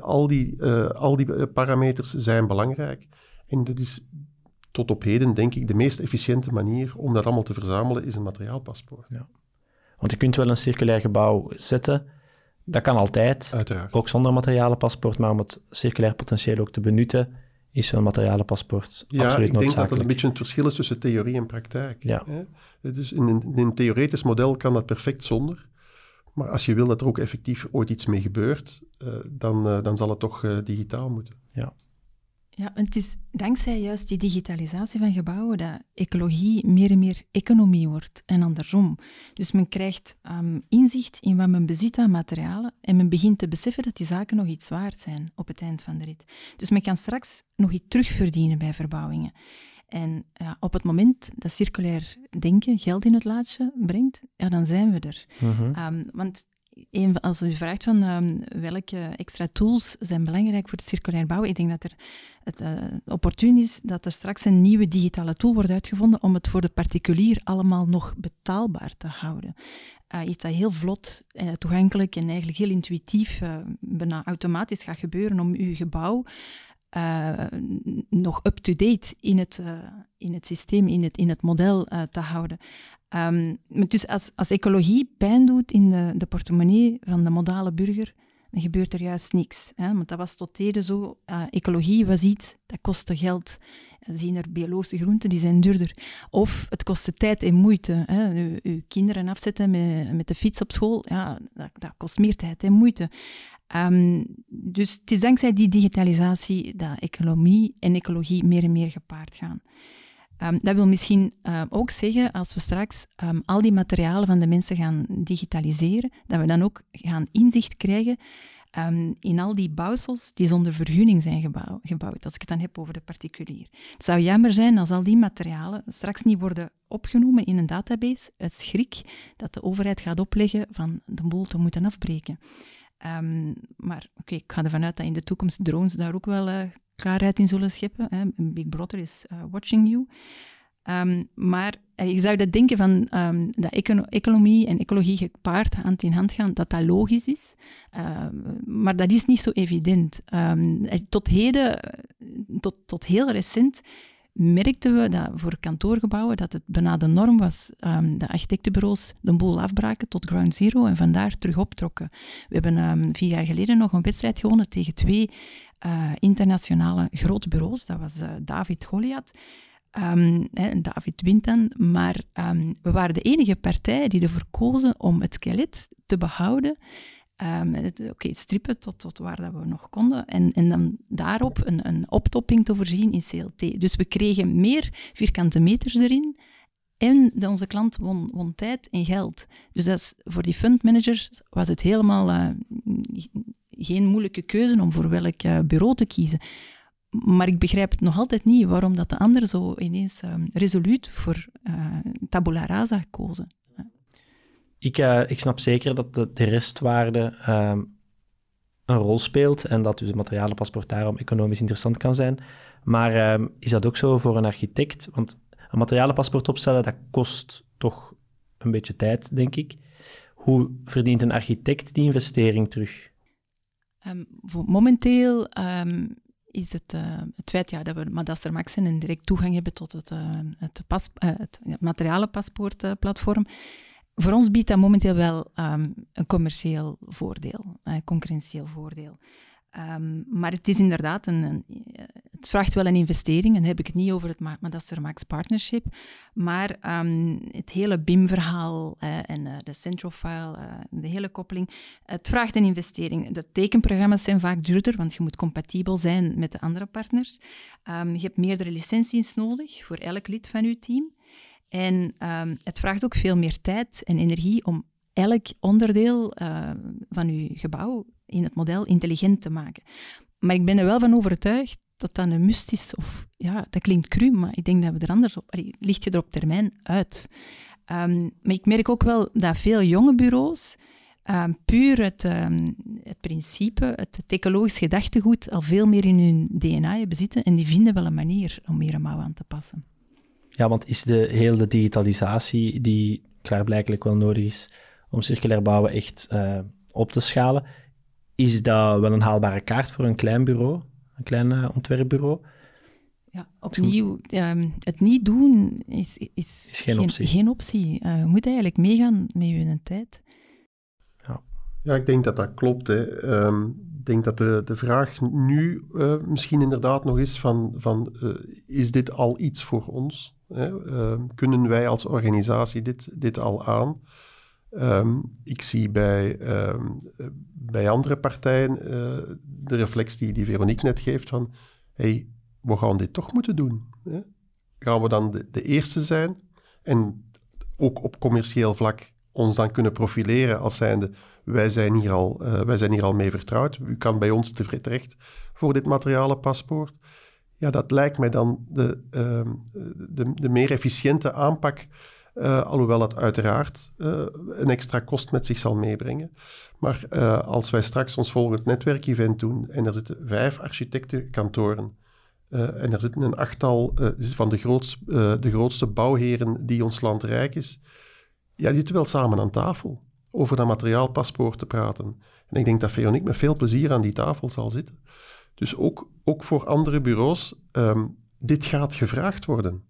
C: Al die, al die parameters zijn belangrijk. En dat is tot op heden, denk ik, de meest efficiënte manier om dat allemaal te verzamelen, is een materiaalpaspoort.
E: Ja. Want je kunt wel een circulair gebouw zetten. Dat kan altijd,
C: Uiteraard.
E: ook zonder materialenpaspoort, maar om het circulair potentieel ook te benutten, is zo'n materialenpaspoort
C: ja,
E: absoluut
C: ik denk dat
E: noodzakelijk.
C: dat een beetje het verschil is tussen theorie en praktijk.
E: Ja.
C: Hè? Is in, een, in een theoretisch model kan dat perfect zonder. Maar als je wil dat er ook effectief ooit iets mee gebeurt, uh, dan, uh, dan zal het toch uh, digitaal moeten.
E: Ja.
D: Ja, het is dankzij juist die digitalisatie van gebouwen dat ecologie meer en meer economie wordt en andersom. Dus men krijgt um, inzicht in wat men bezit aan materialen en men begint te beseffen dat die zaken nog iets waard zijn op het eind van de rit. Dus men kan straks nog iets terugverdienen bij verbouwingen. En ja, op het moment dat circulair denken geld in het laadje brengt, ja, dan zijn we er.
E: -hmm.
D: um, want als u vraagt van um, welke extra tools zijn belangrijk voor het circulair bouwen, ik denk dat er het uh, opportun is dat er straks een nieuwe digitale tool wordt uitgevonden om het voor de particulier allemaal nog betaalbaar te houden. Uh, iets dat heel vlot, uh, toegankelijk en eigenlijk heel intuïtief, bijna automatisch gaat gebeuren om uw gebouw nog up-to-date in, het, in het systeem, in het, in het model te houden. Um, dus als, als ecologie pijn doet in de, de portemonnee van de modale burger, dan gebeurt er juist niks. Hè? Want dat was tot heden zo. ecologie was iets, dat kostte geld. We zien er biologische groenten, die zijn duurder. Of het kostte tijd en moeite. Hè? U, uw kinderen afzetten met, met de fiets op school, ja, dat, dat kost meer tijd en moeite. Um, dus het is dankzij die digitalisatie dat economie en ecologie meer en meer gepaard gaan. Um, dat wil misschien uh, ook zeggen, als we straks um, al die materialen van de mensen gaan digitaliseren, dat we dan ook gaan inzicht krijgen in al die bouwsels die zonder vergunning zijn gebouw, gebouwd, als ik het dan heb over de particulier. Het zou jammer zijn als al die materialen straks niet worden opgenomen in een database, uit schrik dat de overheid gaat opleggen van de boel te moeten afbreken. Maar oké, ik ga ervan uit dat in de toekomst drones daar ook wel uh, klaarheid in zullen scheppen. Hè. Big Brother is uh, watching you. Um, maar ik zou dat denken van um, dat econo economie en ecologie gepaard hand in hand gaan, dat dat logisch is. maar dat is niet zo evident. tot heden, tot, tot heel recent, merkten we dat voor kantoorgebouwen dat het bijna de norm was. Um, de architectenbureaus de boel afbraken tot ground zero en vandaar terug optrokken. We hebben vier jaar geleden nog een wedstrijd gewonnen tegen twee uh, internationale grote bureaus. Dat was uh, David Goliath. Um, David wint dan, maar we waren de enige partij die ervoor kozen om het skelet te behouden Um, Oké, strippen tot, tot waar dat we nog konden. En, en dan daarop een, een optopping te voorzien in CLT. Dus we kregen meer vierkante meters erin. En onze klant won, won, tijd en geld. Dus dat is, voor die fundmanagers was het helemaal uh, geen moeilijke keuze om voor welk uh, bureau te kiezen. Maar ik begrijp het nog altijd niet waarom dat de anderen zo ineens um, resoluut voor uh, tabula rasa kozen.
E: Ik, uh, ik snap zeker dat de, de restwaarde ehm, een rol speelt en dat dus het materialenpaspoort daarom economisch interessant kan zijn. Maar ehm, is dat ook zo voor een architect? Want een materialenpaspoort opstellen, dat kost toch een beetje tijd, denk ik. Hoe verdient een architect die investering terug?
D: Um, momenteel um, is het, uh, het feit ja, dat we Madaster Max en direct toegang hebben tot het, uh, het, pas, uh, het materialenpaspoortplatform. Voor ons biedt dat momenteel wel um, een commerciël voordeel, een concurrentieel voordeel. Um, maar het is inderdaad een, een, het vraagt wel een investering. En heb ik het niet over het Madaster Max Partnership. Maar um, het hele BIM-verhaal uh, en uh, de Central File, de hele koppeling, het vraagt een investering. De tekenprogramma's zijn vaak duurder, want je moet compatibel zijn met de andere partners. Um, je hebt meerdere licenties nodig voor elk lid van je team. En het vraagt ook veel meer tijd en energie om elk onderdeel van je gebouw in het model intelligent te maken. Maar ik ben er wel van overtuigd dat dat een must is. Of, ja, dat klinkt cru, maar ik denk dat we er anders op... Allee, ligt je er op termijn uit. Um, maar ik merk ook wel dat veel jonge bureaus um, puur het, um, het principe, het ecologisch gedachtegoed al veel meer in hun DNA zitten en die vinden wel een manier om meer een mouw aan te passen.
E: Ja, want is de hele digitalisatie die klaarblijkelijk wel nodig is om circulair bouwen echt uh, op te schalen, is dat wel een haalbare kaart voor een klein bureau, een klein uh, ontwerpbureau.
D: Ja, opnieuw, um, het niet doen is, is,
E: is geen, optie.
D: Geen optie. Uh, je moet eigenlijk meegaan met je tijd.
C: Ja. ja, ik denk dat dat klopt. Hè. Um, ik denk dat de, de vraag nu uh, misschien inderdaad nog is van, van uh, is dit al iets voor ons? Hè? Uh, kunnen wij als organisatie dit, dit al aan? Um, ik zie bij, um, bij andere partijen uh, de reflex die, die Veronique net geeft van hey, we gaan dit toch moeten doen. Hè? Gaan we dan de, eerste zijn en ook op commercieel vlak ons dan kunnen profileren als zijnde wij zijn hier al, uh, wij zijn hier al mee vertrouwd, u kan bij ons terecht voor dit materialenpaspoort. Ja, dat lijkt mij dan de, uh, de, de meer efficiënte aanpak uh, alhoewel het uiteraard uh, een extra kost met zich zal meebrengen. Maar uh, als wij straks ons volgend netwerkevent doen en er zitten vijf architectenkantoren en er zitten een achttal van de, de grootste bouwheren die ons land rijk is, ja, die zitten wel samen aan tafel over dat materiaalpaspoort te praten. En ik denk dat Veronique met veel plezier aan die tafel zal zitten. Dus ook, ook voor andere bureaus, um, dit gaat gevraagd worden.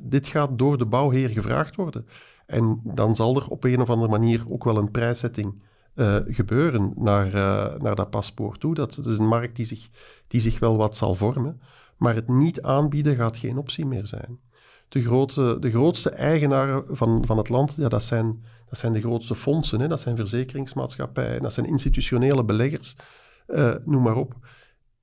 C: Dit gaat door de bouwheer gevraagd worden. En dan zal er op een of andere manier ook wel een prijszetting uh, gebeuren naar, uh, naar dat paspoort toe. Dat, is een markt die zich, die zich wel wat zal vormen. Maar het niet aanbieden gaat geen optie meer zijn. De, grote, de grootste eigenaren van, van het land, ja, dat, zijn, dat zijn de grootste fondsen. Hè? Dat zijn verzekeringsmaatschappijen, dat zijn institutionele beleggers, uh, noem maar op.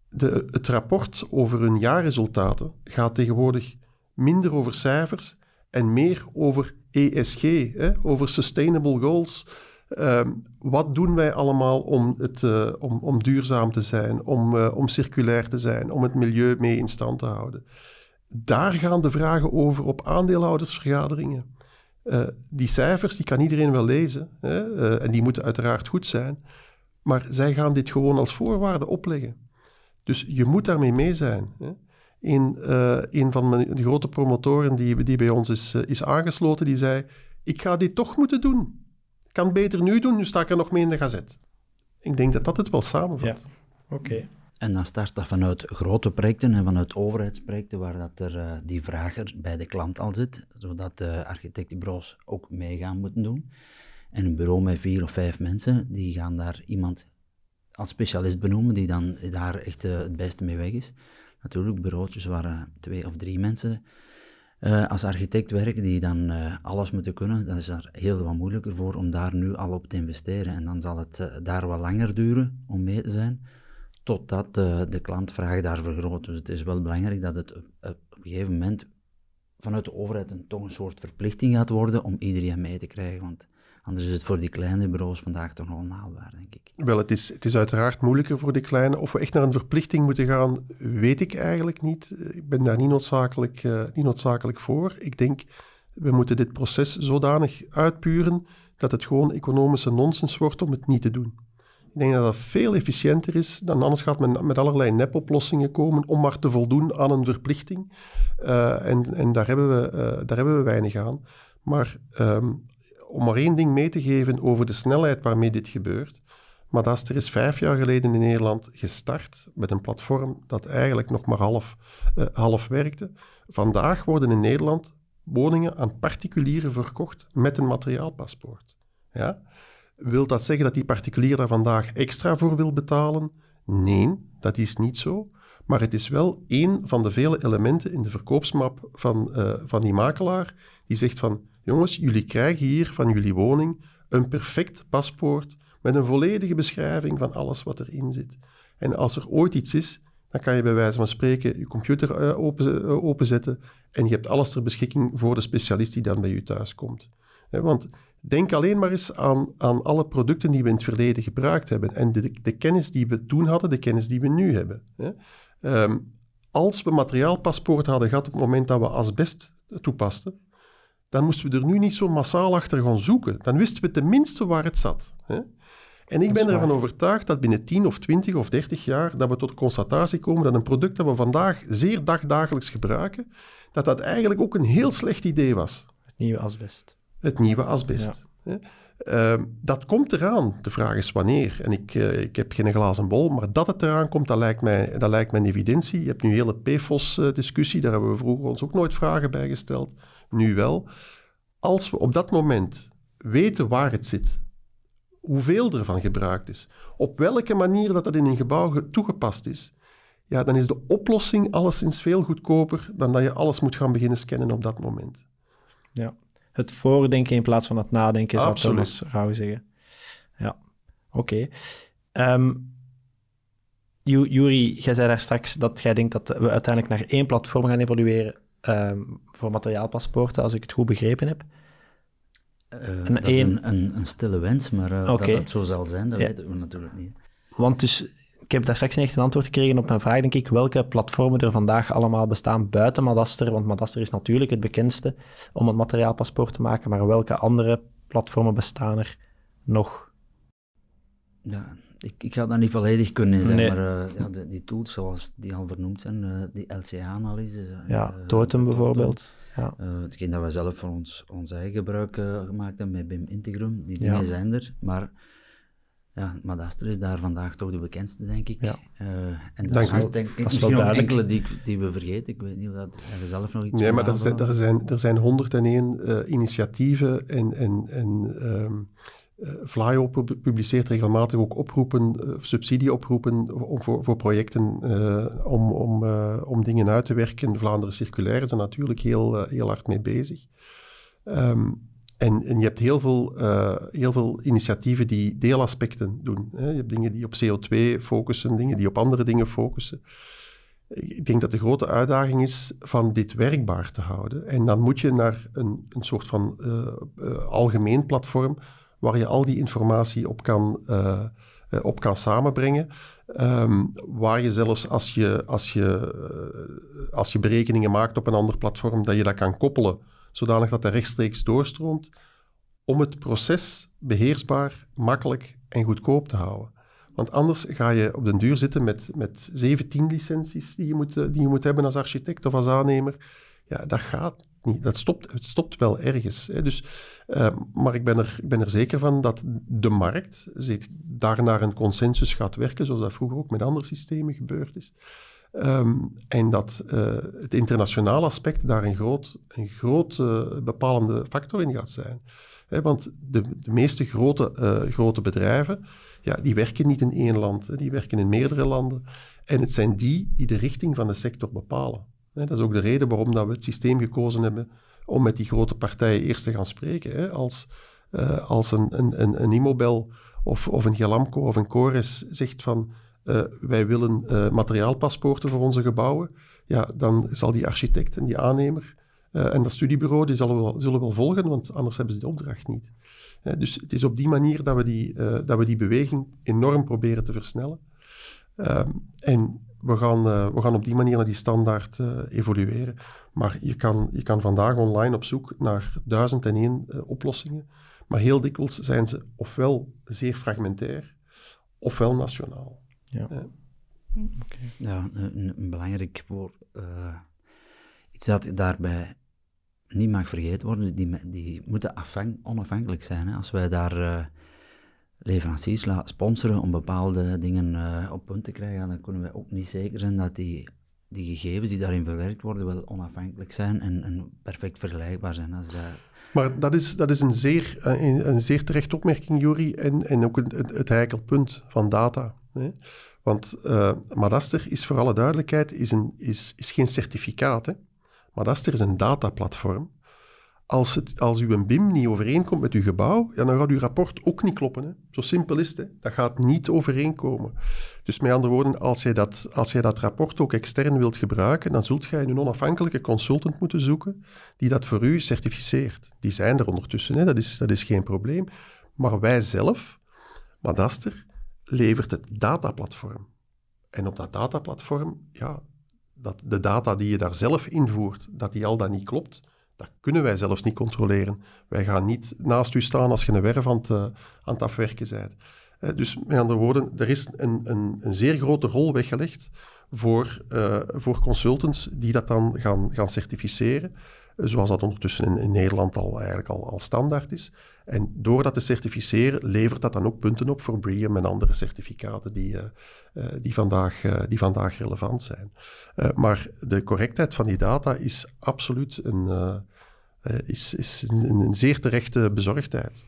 C: De, het rapport over hun jaarresultaten gaat tegenwoordig minder over cijfers en meer over ESG, hè, over sustainable goals. Um, wat doen wij allemaal om, het, uh, om, om duurzaam te zijn, om, uh, om circulair te zijn, om het milieu mee in stand te houden? Daar gaan de vragen over op aandeelhoudersvergaderingen. Uh, die cijfers die kan iedereen wel lezen hè, en die moeten uiteraard goed zijn, maar zij gaan dit gewoon als voorwaarde opleggen. Dus je moet daarmee mee zijn. Hè. Een, uh, een van mijn, de grote promotoren die, die bij ons is, uh, is aangesloten, die zei, ik ga dit toch moeten doen. Ik kan het beter nu doen, nu sta ik er nog mee in de gazet. Ik denk dat dat het wel samenvat.
E: Ja. Oké.
B: En dan start dat vanuit grote projecten en vanuit overheidsprojecten, waar dat er uh, die vraag er bij de klant al zit, zodat de architectenbureaus ook mee gaan moeten doen. En een bureau met vier of vijf mensen, die gaan daar iemand als specialist benoemen, die dan daar echt het beste mee weg is natuurlijk bureautjes waar uh, twee of drie mensen uh, als architect werken die dan uh, alles moeten kunnen. Dat is daar heel wat moeilijker voor om daar nu al op te investeren. En dan zal het daar wat langer duren om mee te zijn, totdat de klantvraag daar vergroot. Dus het is wel belangrijk dat het op, op een gegeven moment vanuit de overheid een, toch een soort verplichting gaat worden om iedereen mee te krijgen. Want Anders is het voor die kleine bureaus vandaag toch nog onhaalbaar, denk ik.
C: Wel, het is, het is uiteraard moeilijker voor die kleine. Of we echt naar een verplichting moeten gaan, weet ik eigenlijk niet. Ik ben daar niet noodzakelijk, uh, niet noodzakelijk voor. Ik denk, we moeten dit proces zodanig uitpuren dat het gewoon economische nonsens wordt om het niet te doen. Ik denk dat dat veel efficiënter is dan anders gaat men met allerlei nepoplossingen komen om maar te voldoen aan een verplichting. Uh, en en daar, hebben we, daar hebben we weinig aan. Maar um, om maar één ding mee te geven over de snelheid waarmee dit gebeurt. Madaster is vijf jaar geleden in Nederland gestart met een platform dat eigenlijk nog maar half, uh, half werkte. Vandaag worden in Nederland woningen aan particulieren verkocht met een materiaalpaspoort. Ja? Wil dat zeggen dat die particulier daar vandaag extra voor wil betalen? Nee, dat is niet zo. Maar het is wel één van de vele elementen in de verkoopsmap van, uh, van die makelaar die zegt van jongens, jullie krijgen hier van jullie woning een perfect paspoort met een volledige beschrijving van alles wat erin zit. En als er ooit iets is, dan kan je bij wijze van spreken je computer open, uh, openzetten en je hebt alles ter beschikking voor de specialist die dan bij je thuis komt. want denk alleen maar eens aan, aan alle producten die we in het verleden gebruikt hebben en de, de kennis die we toen hadden, de kennis die we nu hebben. Um, als we materiaalpaspoort hadden gehad op het moment dat we asbest toepasten, dan moesten we er nu niet zo massaal achter gaan zoeken. Dan wisten we tenminste waar het zat. Hè? En ik ben ervan overtuigd dat binnen 10 of 20 of 30 jaar dat we tot de constatatie komen dat een product dat we vandaag zeer dagdagelijks gebruiken, dat dat eigenlijk ook een heel slecht idee was.
E: Het nieuwe asbest.
C: Het nieuwe asbest. Ja. Uh, dat komt eraan. De vraag is wanneer. En ik, uh, ik heb geen glazen bol, maar dat het eraan komt, dat lijkt mij, dat lijkt mij een evidentie. Je hebt nu een hele PFOS-discussie, daar hebben we vroeger ons ook nooit vragen bij gesteld. Nu wel. Als we op dat moment weten waar het zit, hoeveel ervan gebruikt is, op welke manier dat, dat in een gebouw toegepast is, ja, dan is de oplossing alleszins veel goedkoper dan dat je alles moet gaan beginnen scannen op dat moment.
E: Ja, het voordenken in plaats van het nadenken, zou Thomas Rauw zeggen. Ja, oké. Okay. Um, Juri, jij zei daar straks dat jij denkt dat we uiteindelijk naar één platform gaan evolueren um, voor materiaalpaspoorten, als ik het goed begrepen heb.
B: Uh, een dat is een, een, een, stille wens, maar uh, okay. dat het zo zal zijn, dat ja. weten we natuurlijk niet.
E: Want dus, ik heb daar straks niet echt een antwoord gekregen op mijn vraag, denk ik, welke platformen er vandaag allemaal bestaan buiten Madaster, want Madaster is natuurlijk het bekendste om het materiaalpaspoort te maken, maar welke andere platformen bestaan er nog?
B: Ja, ik, ik ga daar niet volledig kunnen zijn, nee. maar uh, ja, de, die tools zoals die al vernoemd zijn, uh, die LCA-analyse.
E: Ja, uh, Totem bijvoorbeeld. Ja.
B: hetgeen dat we zelf voor ons, ons eigen gebruik gemaakt hebben met BIM Integrum, die dingen ja. zijn er, maar ja, Madaster is daar vandaag toch de bekendste, denk ik. Ja. en dat is denk ik misschien nog enkele die, die we vergeten. Ik weet niet of dat er zelf nog iets
C: Nee, maar er zijn, er, zijn, er zijn 101 initiatieven en, en, en um, uh, Flyo publiceert regelmatig ook oproepen, uh, subsidieoproepen voor, voor projecten uh, om, om, om dingen uit te werken. Vlaanderen Circulair is er natuurlijk heel, heel hard mee bezig. Um, en, en, je hebt heel veel, heel veel initiatieven die deelaspecten doen. Hè. Je hebt dingen die op CO2 focussen, dingen die op andere dingen focussen. Ik denk dat de grote uitdaging is van dit werkbaar te houden. En dan moet je naar een, een soort van algemeen platform waar je al die informatie op kan, uh, op kan samenbrengen. Um, waar je zelfs als je, als, je, uh, als je berekeningen maakt op een ander platform, dat je dat kan koppelen, zodanig dat dat rechtstreeks doorstroomt, om het proces beheersbaar, makkelijk en goedkoop te houden. Want anders ga je op den duur zitten met, met 17 licenties die je, moet, die je moet hebben als architect of als aannemer. Ja, dat gaat Dat stopt, het stopt wel ergens. Hè. Dus, uh, maar ik ben, er, ik ben er zeker van dat de markt zich daar naar een consensus gaat werken, zoals dat vroeger ook met andere systemen gebeurd is. Um, en dat uh, het internationale aspect daar een groot, een groot uh, bepalende factor in gaat zijn. Want de, de, meeste grote, grote bedrijven, ja, die werken niet in één land, die werken in meerdere landen. En het zijn die die de richting van de sector bepalen. Dat is ook de reden waarom dat we het systeem gekozen hebben om met die grote partijen eerst te gaan spreken. Als, uh, als een, een, een, Immobel of, of een Gelamco of een Cores zegt van uh, wij willen uh, materiaalpaspoorten voor onze gebouwen, ja, dan zal die architect en die aannemer en dat studiebureau die zullen, wel, zullen wel volgen, want anders hebben ze de opdracht niet. dus het is op die manier dat we die, dat we die beweging enorm proberen te versnellen. Ehm, en we gaan, we gaan op die manier naar die standaard evolueren. Maar je kan, je kan vandaag online op zoek naar duizend en één oplossingen. Maar heel dikwijls zijn ze ofwel zeer fragmentair, ofwel nationaal.
E: Ja.
B: Ja, een, een, belangrijk voor uh, iets dat daarbij niet mag vergeten worden, die, die moeten afhang, onafhankelijk zijn. Hè. Als wij daar uh, leveranciers laten sponsoren om bepaalde dingen uh, op punt te krijgen, dan kunnen wij ook niet zeker zijn dat die, die gegevens die daarin verwerkt worden wel onafhankelijk zijn en, perfect vergelijkbaar zijn. Als dat...
C: Maar dat is, dat is een, zeer, een, een zeer terechte opmerking, Juri, en, en ook het, het heikel punt van data. Hè. Want uh, Madaster is voor alle duidelijkheid is een, is, is geen certificaat. Hè. Madaster is een dataplatform. Als, het, als uw BIM niet overeenkomt met uw gebouw, ja, dan gaat uw rapport ook niet kloppen. Hè. Zo simpel is het. Dat gaat niet overeenkomen. Dus met andere woorden, als jij, dat, als jij dat rapport ook extern wilt gebruiken, dan zult jij een onafhankelijke consultant moeten zoeken die dat voor u certificeert. Die zijn er ondertussen, hè. Dat, is, dat is geen probleem. Maar wij zelf, Madaster, levert het dataplatform. En op dat dataplatform, ja, dat de data die je daar zelf invoert, dat die al dan niet klopt, dat kunnen wij zelfs niet controleren. Wij gaan niet naast u staan als je een werf aan het, aan afwerken bent. Dus met andere woorden, er is een, een, een zeer grote rol weggelegd voor, uh, voor consultants die dat dan gaan, gaan certificeren, zoals dat ondertussen in, Nederland al, eigenlijk al, al standaard is. En door dat te certificeren levert dat dan ook punten op voor BREEAM en andere certificaten die, uh, uh, die, vandaag, uh, die vandaag relevant zijn. maar de correctheid van die data is absoluut een, is, is een, zeer terechte bezorgdheid.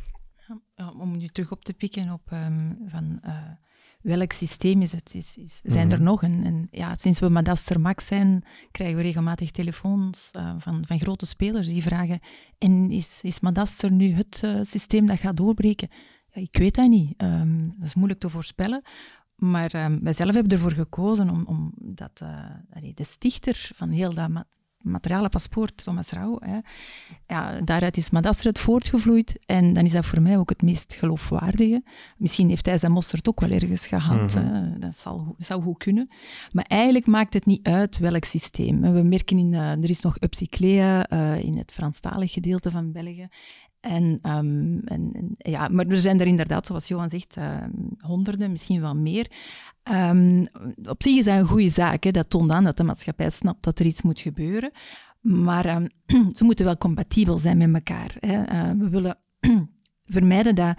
D: Om nu terug op te pikken op um, van welk systeem is het? Is, is, zijn er mhm. nog? En, en, ja, sinds we Madaster Max zijn, krijgen we regelmatig telefoons uh, van, van grote spelers die vragen: En is, is Madaster nu het uh, systeem dat gaat doorbreken? Ja, ik weet dat niet. Um, dat is moeilijk te voorspellen. Maar um, wij zelf hebben ervoor gekozen om, om dat, uh, de stichter van heel dat materiale paspoort, Thomas Rauw. Hè. Ja, daaruit is Madaster het voortgevloeid en dan is dat voor mij ook het meest geloofwaardige. Misschien heeft hij zijn mosterd ook wel ergens gehad, mhm. dat zal, zou goed kunnen. Maar eigenlijk maakt het niet uit welk systeem. We merken, in, uh, er is nog Upcyclea uh, in het Franstalig gedeelte van België. En, um, en, en, ja, maar er zijn er inderdaad, zoals Johan zegt, uh, honderden, misschien wel meer. Um, op zich is dat een goede zaak. Dat toont aan dat de maatschappij snapt dat er iets moet gebeuren. Maar ze moeten wel compatibel zijn met elkaar. Uh, we willen vermijden dat,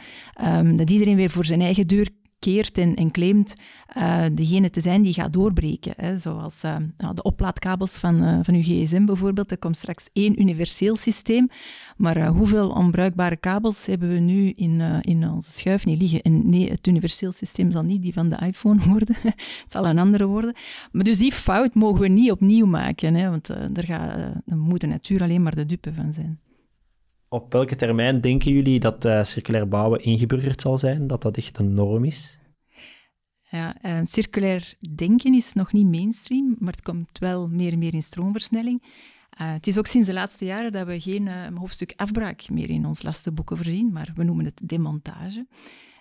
D: dat iedereen weer voor zijn eigen deur keert en, en claimt uh, degene te zijn die gaat doorbreken. Hè. Zoals uh, de oplaadkabels van, uh, van uw gsm bijvoorbeeld. Er komt straks één universeel systeem. Maar hoeveel onbruikbare kabels hebben we nu in, in onze schuif niet liggen? En nee, het universeel systeem zal niet die van de iPhone worden. het zal een andere worden. Maar dus die fout mogen we niet opnieuw maken. Hè, want er, gaat, moet de natuur alleen maar de dupe van zijn
E: op welke termijn denken jullie dat uh, circulair bouwen ingeburgerd zal zijn? Dat dat echt een norm is?
D: Ja, uh, circulair denken is nog niet mainstream, maar het komt wel meer en meer in stroomversnelling. Uh, het is ook sinds de laatste jaren dat we geen hoofdstuk afbraak meer in ons lastenboeken voorzien, maar we noemen het demontage.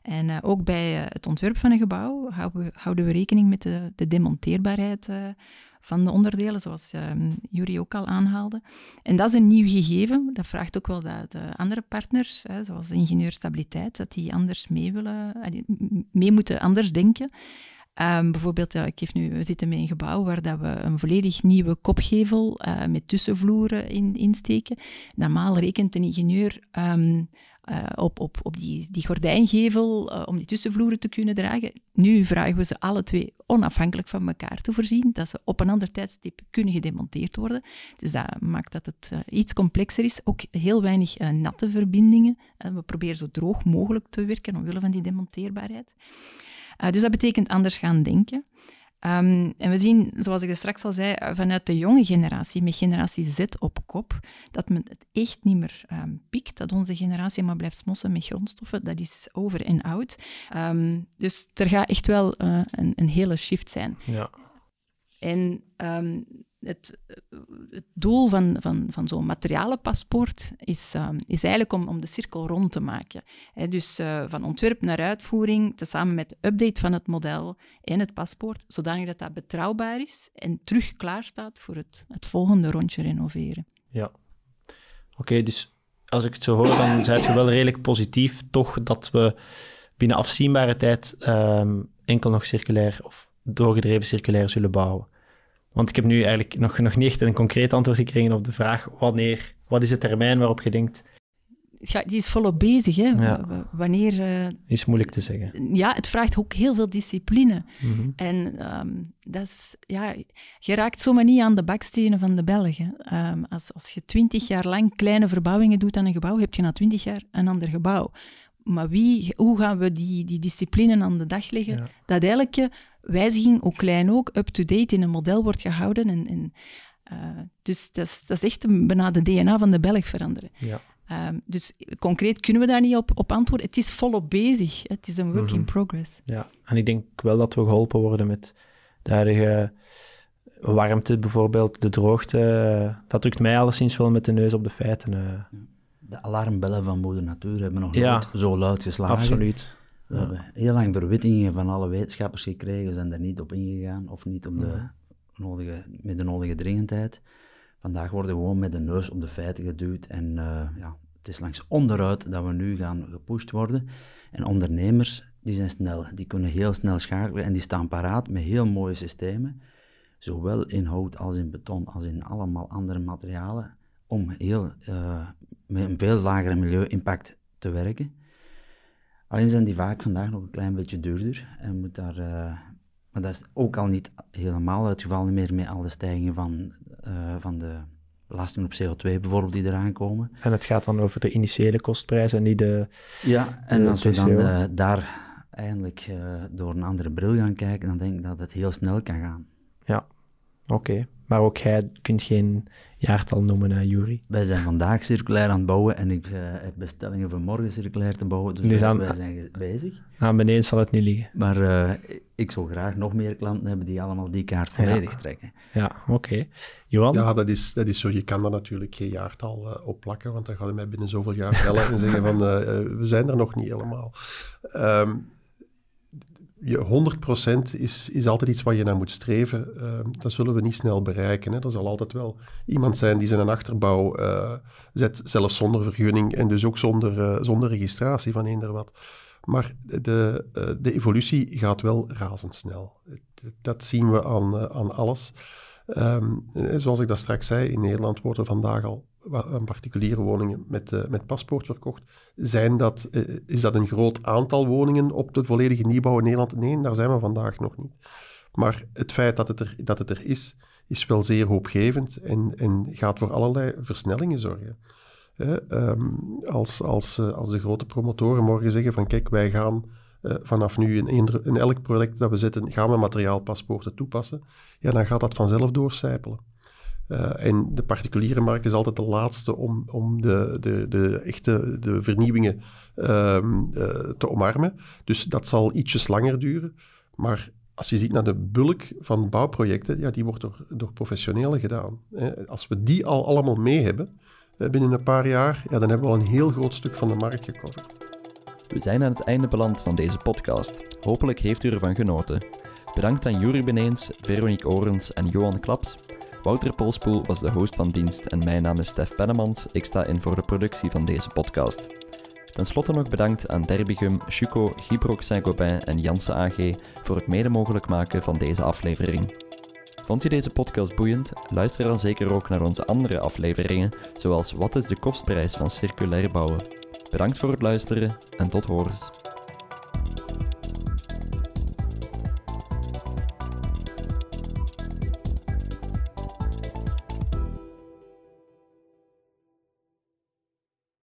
D: En ook bij het ontwerp van een gebouw houden we, houden we rekening met de, de demonteerbaarheid van de onderdelen, zoals um, Jury ook al aanhaalde. En dat is een nieuw gegeven. Dat vraagt ook wel dat de andere partners, hè, zoals ingenieur stabiliteit, dat die anders mee willen, mee moeten anders denken. Um, bijvoorbeeld, ja, ik nu, we zitten met een gebouw waar dat we een volledig nieuwe kopgevel uh, met tussenvloeren in, insteken. Normaal rekent een ingenieur um, uh, op, op, op die, die gordijngevel uh, om die tussenvloeren te kunnen dragen. Nu vragen we ze alle twee onafhankelijk van elkaar te voorzien, dat ze op een ander tijdstip kunnen gedemonteerd worden. Dus dat maakt dat het uh, iets complexer is. Ook heel weinig natte verbindingen. we proberen zo droog mogelijk te werken omwille van die demonteerbaarheid. dus dat betekent anders gaan denken. Um, en we zien, zoals ik er straks al zei, vanuit de jonge generatie, met generatie Z op kop, dat men het echt niet meer um, pikt, dat onze generatie maar blijft smossen met grondstoffen. Dat is over en out. Um, dus er gaat echt wel uh, een, een, hele shift zijn.
E: Ja.
D: En het, doel van, van, van zo'n materialenpaspoort is, uh, is eigenlijk om, om de cirkel rond te maken. dus uh, van ontwerp naar uitvoering, tezamen met de update van het model en het paspoort, zodanig dat dat betrouwbaar is en terug klaar staat voor het, het volgende rondje renoveren.
E: Ja. Oké, dus als ik het zo hoor, dan zijn je wel redelijk positief toch dat we binnen afzienbare tijd um, enkel nog circulair of doorgedreven circulair zullen bouwen. Want ik heb nu eigenlijk nog, nog niet echt een concreet antwoord gekregen op de vraag wanneer, wat is de termijn waarop je denkt...
D: Ja, die is volop bezig, hè. Ja. Wanneer... Uh,
E: is moeilijk te zeggen.
D: Ja, het vraagt ook heel veel discipline. Mm En um, dat is... Ja, je raakt zomaar niet aan de bakstenen van de Belgen. Um, als, als je twintig jaar lang kleine verbouwingen doet aan een gebouw, heb je na twintig jaar een ander gebouw. Maar wie, hoe gaan we die, die discipline aan de dag leggen? Dat elke wijziging, ook klein ook, up-to-date in een model wordt gehouden. En, en uh, dus dat is, dat is echt een, bijna de DNA van de Belg veranderen. Ja. Um, dus concreet kunnen we daar niet op, op antwoorden. Het is volop bezig. Het is een work in mhm. progress.
E: Ja, en ik denk wel dat we geholpen worden met de huidige warmte bijvoorbeeld, de droogte. Dat drukt mij alleszins wel met de neus op de feiten. Uh
B: de alarmbellen van moeder natuur hebben nog nooit zo luid geslagen.
E: Absoluut.
B: We hebben heel lang verwittingen van alle wetenschappers gekregen, zijn daar niet op ingegaan of niet op de nodige, met de nodige dringendheid. Vandaag worden we gewoon met de neus op de feiten geduwd en uh, ja, het is langs onderuit dat we nu gaan gepusht worden. En ondernemers, die zijn snel, die kunnen heel snel schakelen en die staan paraat met heel mooie systemen, zowel in hout als in beton als in allemaal andere materialen, om heel, uh, met een veel lagere milieu-impact te werken. Alleen zijn die vaak vandaag nog een klein beetje duurder en moet daar... Uh, maar dat is ook al niet helemaal het geval meer met al de stijgingen van, uh, van de belasting op CO2 bijvoorbeeld die eraan komen.
E: En het gaat dan over de initiële kostprijs en niet de
B: Ja, en als we dan uh, daar eigenlijk door een andere bril gaan kijken, dan denk ik dat het heel snel kan gaan.
E: Ja, oké. Maar ook jij kunt geen jaartal noemen, uh, Jury.
B: Wij zijn vandaag circulair aan het bouwen en ik uh, heb bestellingen voor morgen circulair te bouwen. Dus, dus wij, zijn bezig.
E: Aan beneden zal het niet liggen.
B: Maar uh, ik zou graag nog meer klanten hebben die allemaal die kaart volledig trekken.
E: Ja, oké. Johan?
C: Ja, dat is, dat is zo. Je kan daar natuurlijk geen jaartal op plakken, want dan gaat je mij binnen zoveel jaar bellen en zeggen van we zijn er nog niet helemaal. Um, je 100% is, is altijd iets waar je naar moet streven. Uh, dat zullen we niet snel bereiken. Hè. Er zal altijd wel iemand zijn die zijn achterbouw uh, zet, zelfs zonder vergunning en dus ook zonder, uh, zonder registratie van eender wat. Maar de, de evolutie gaat wel razendsnel. Dat zien we aan, aan alles. Um, zoals ik dat straks zei, in Nederland worden vandaag al particuliere woningen met, uh, met paspoort verkocht. Zijn dat, uh, is dat een groot aantal woningen op de volledige nieuwbouw in Nederland? Nee, daar zijn we vandaag nog niet. Maar het feit dat het er, dat het er is, is wel zeer hoopgevend en, en gaat voor allerlei versnellingen zorgen. Um, als, als, uh, als de grote promotoren morgen zeggen van kijk, wij gaan vanaf nu in, in, elk project dat we zetten, gaan we materiaalpaspoorten toepassen, ja, dan gaat dat vanzelf doorcijpelen. Uh, en de particuliere markt is altijd de laatste om, om de, de, de echte de vernieuwingen um, uh, te omarmen. Dus dat zal ietsjes langer duren. Maar als je ziet naar de bulk van bouwprojecten, ja, die wordt door, door professionelen gedaan. Als we die al allemaal mee hebben binnen een paar jaar, ja, dan hebben we al een heel groot stuk van de markt gecoverd.
A: We zijn aan het einde beland van deze podcast. Hopelijk heeft u ervan genoten. Bedankt aan Jurie Beneens, Veronique Orens en Johan Klaps Wouter Polspoel was de host van dienst en mijn naam is Stef Pennemans. Ik sta in voor de productie van deze podcast. Ten slotte nog bedankt aan Derbigum, Chuco, Gibrox Saint-Gobain en Janssen AG voor het mede mogelijk maken van deze aflevering. Vond je deze podcast boeiend? Luister dan zeker ook naar onze andere afleveringen, zoals Wat is de kostprijs van circulair bouwen? Bedankt voor het luisteren en tot horens.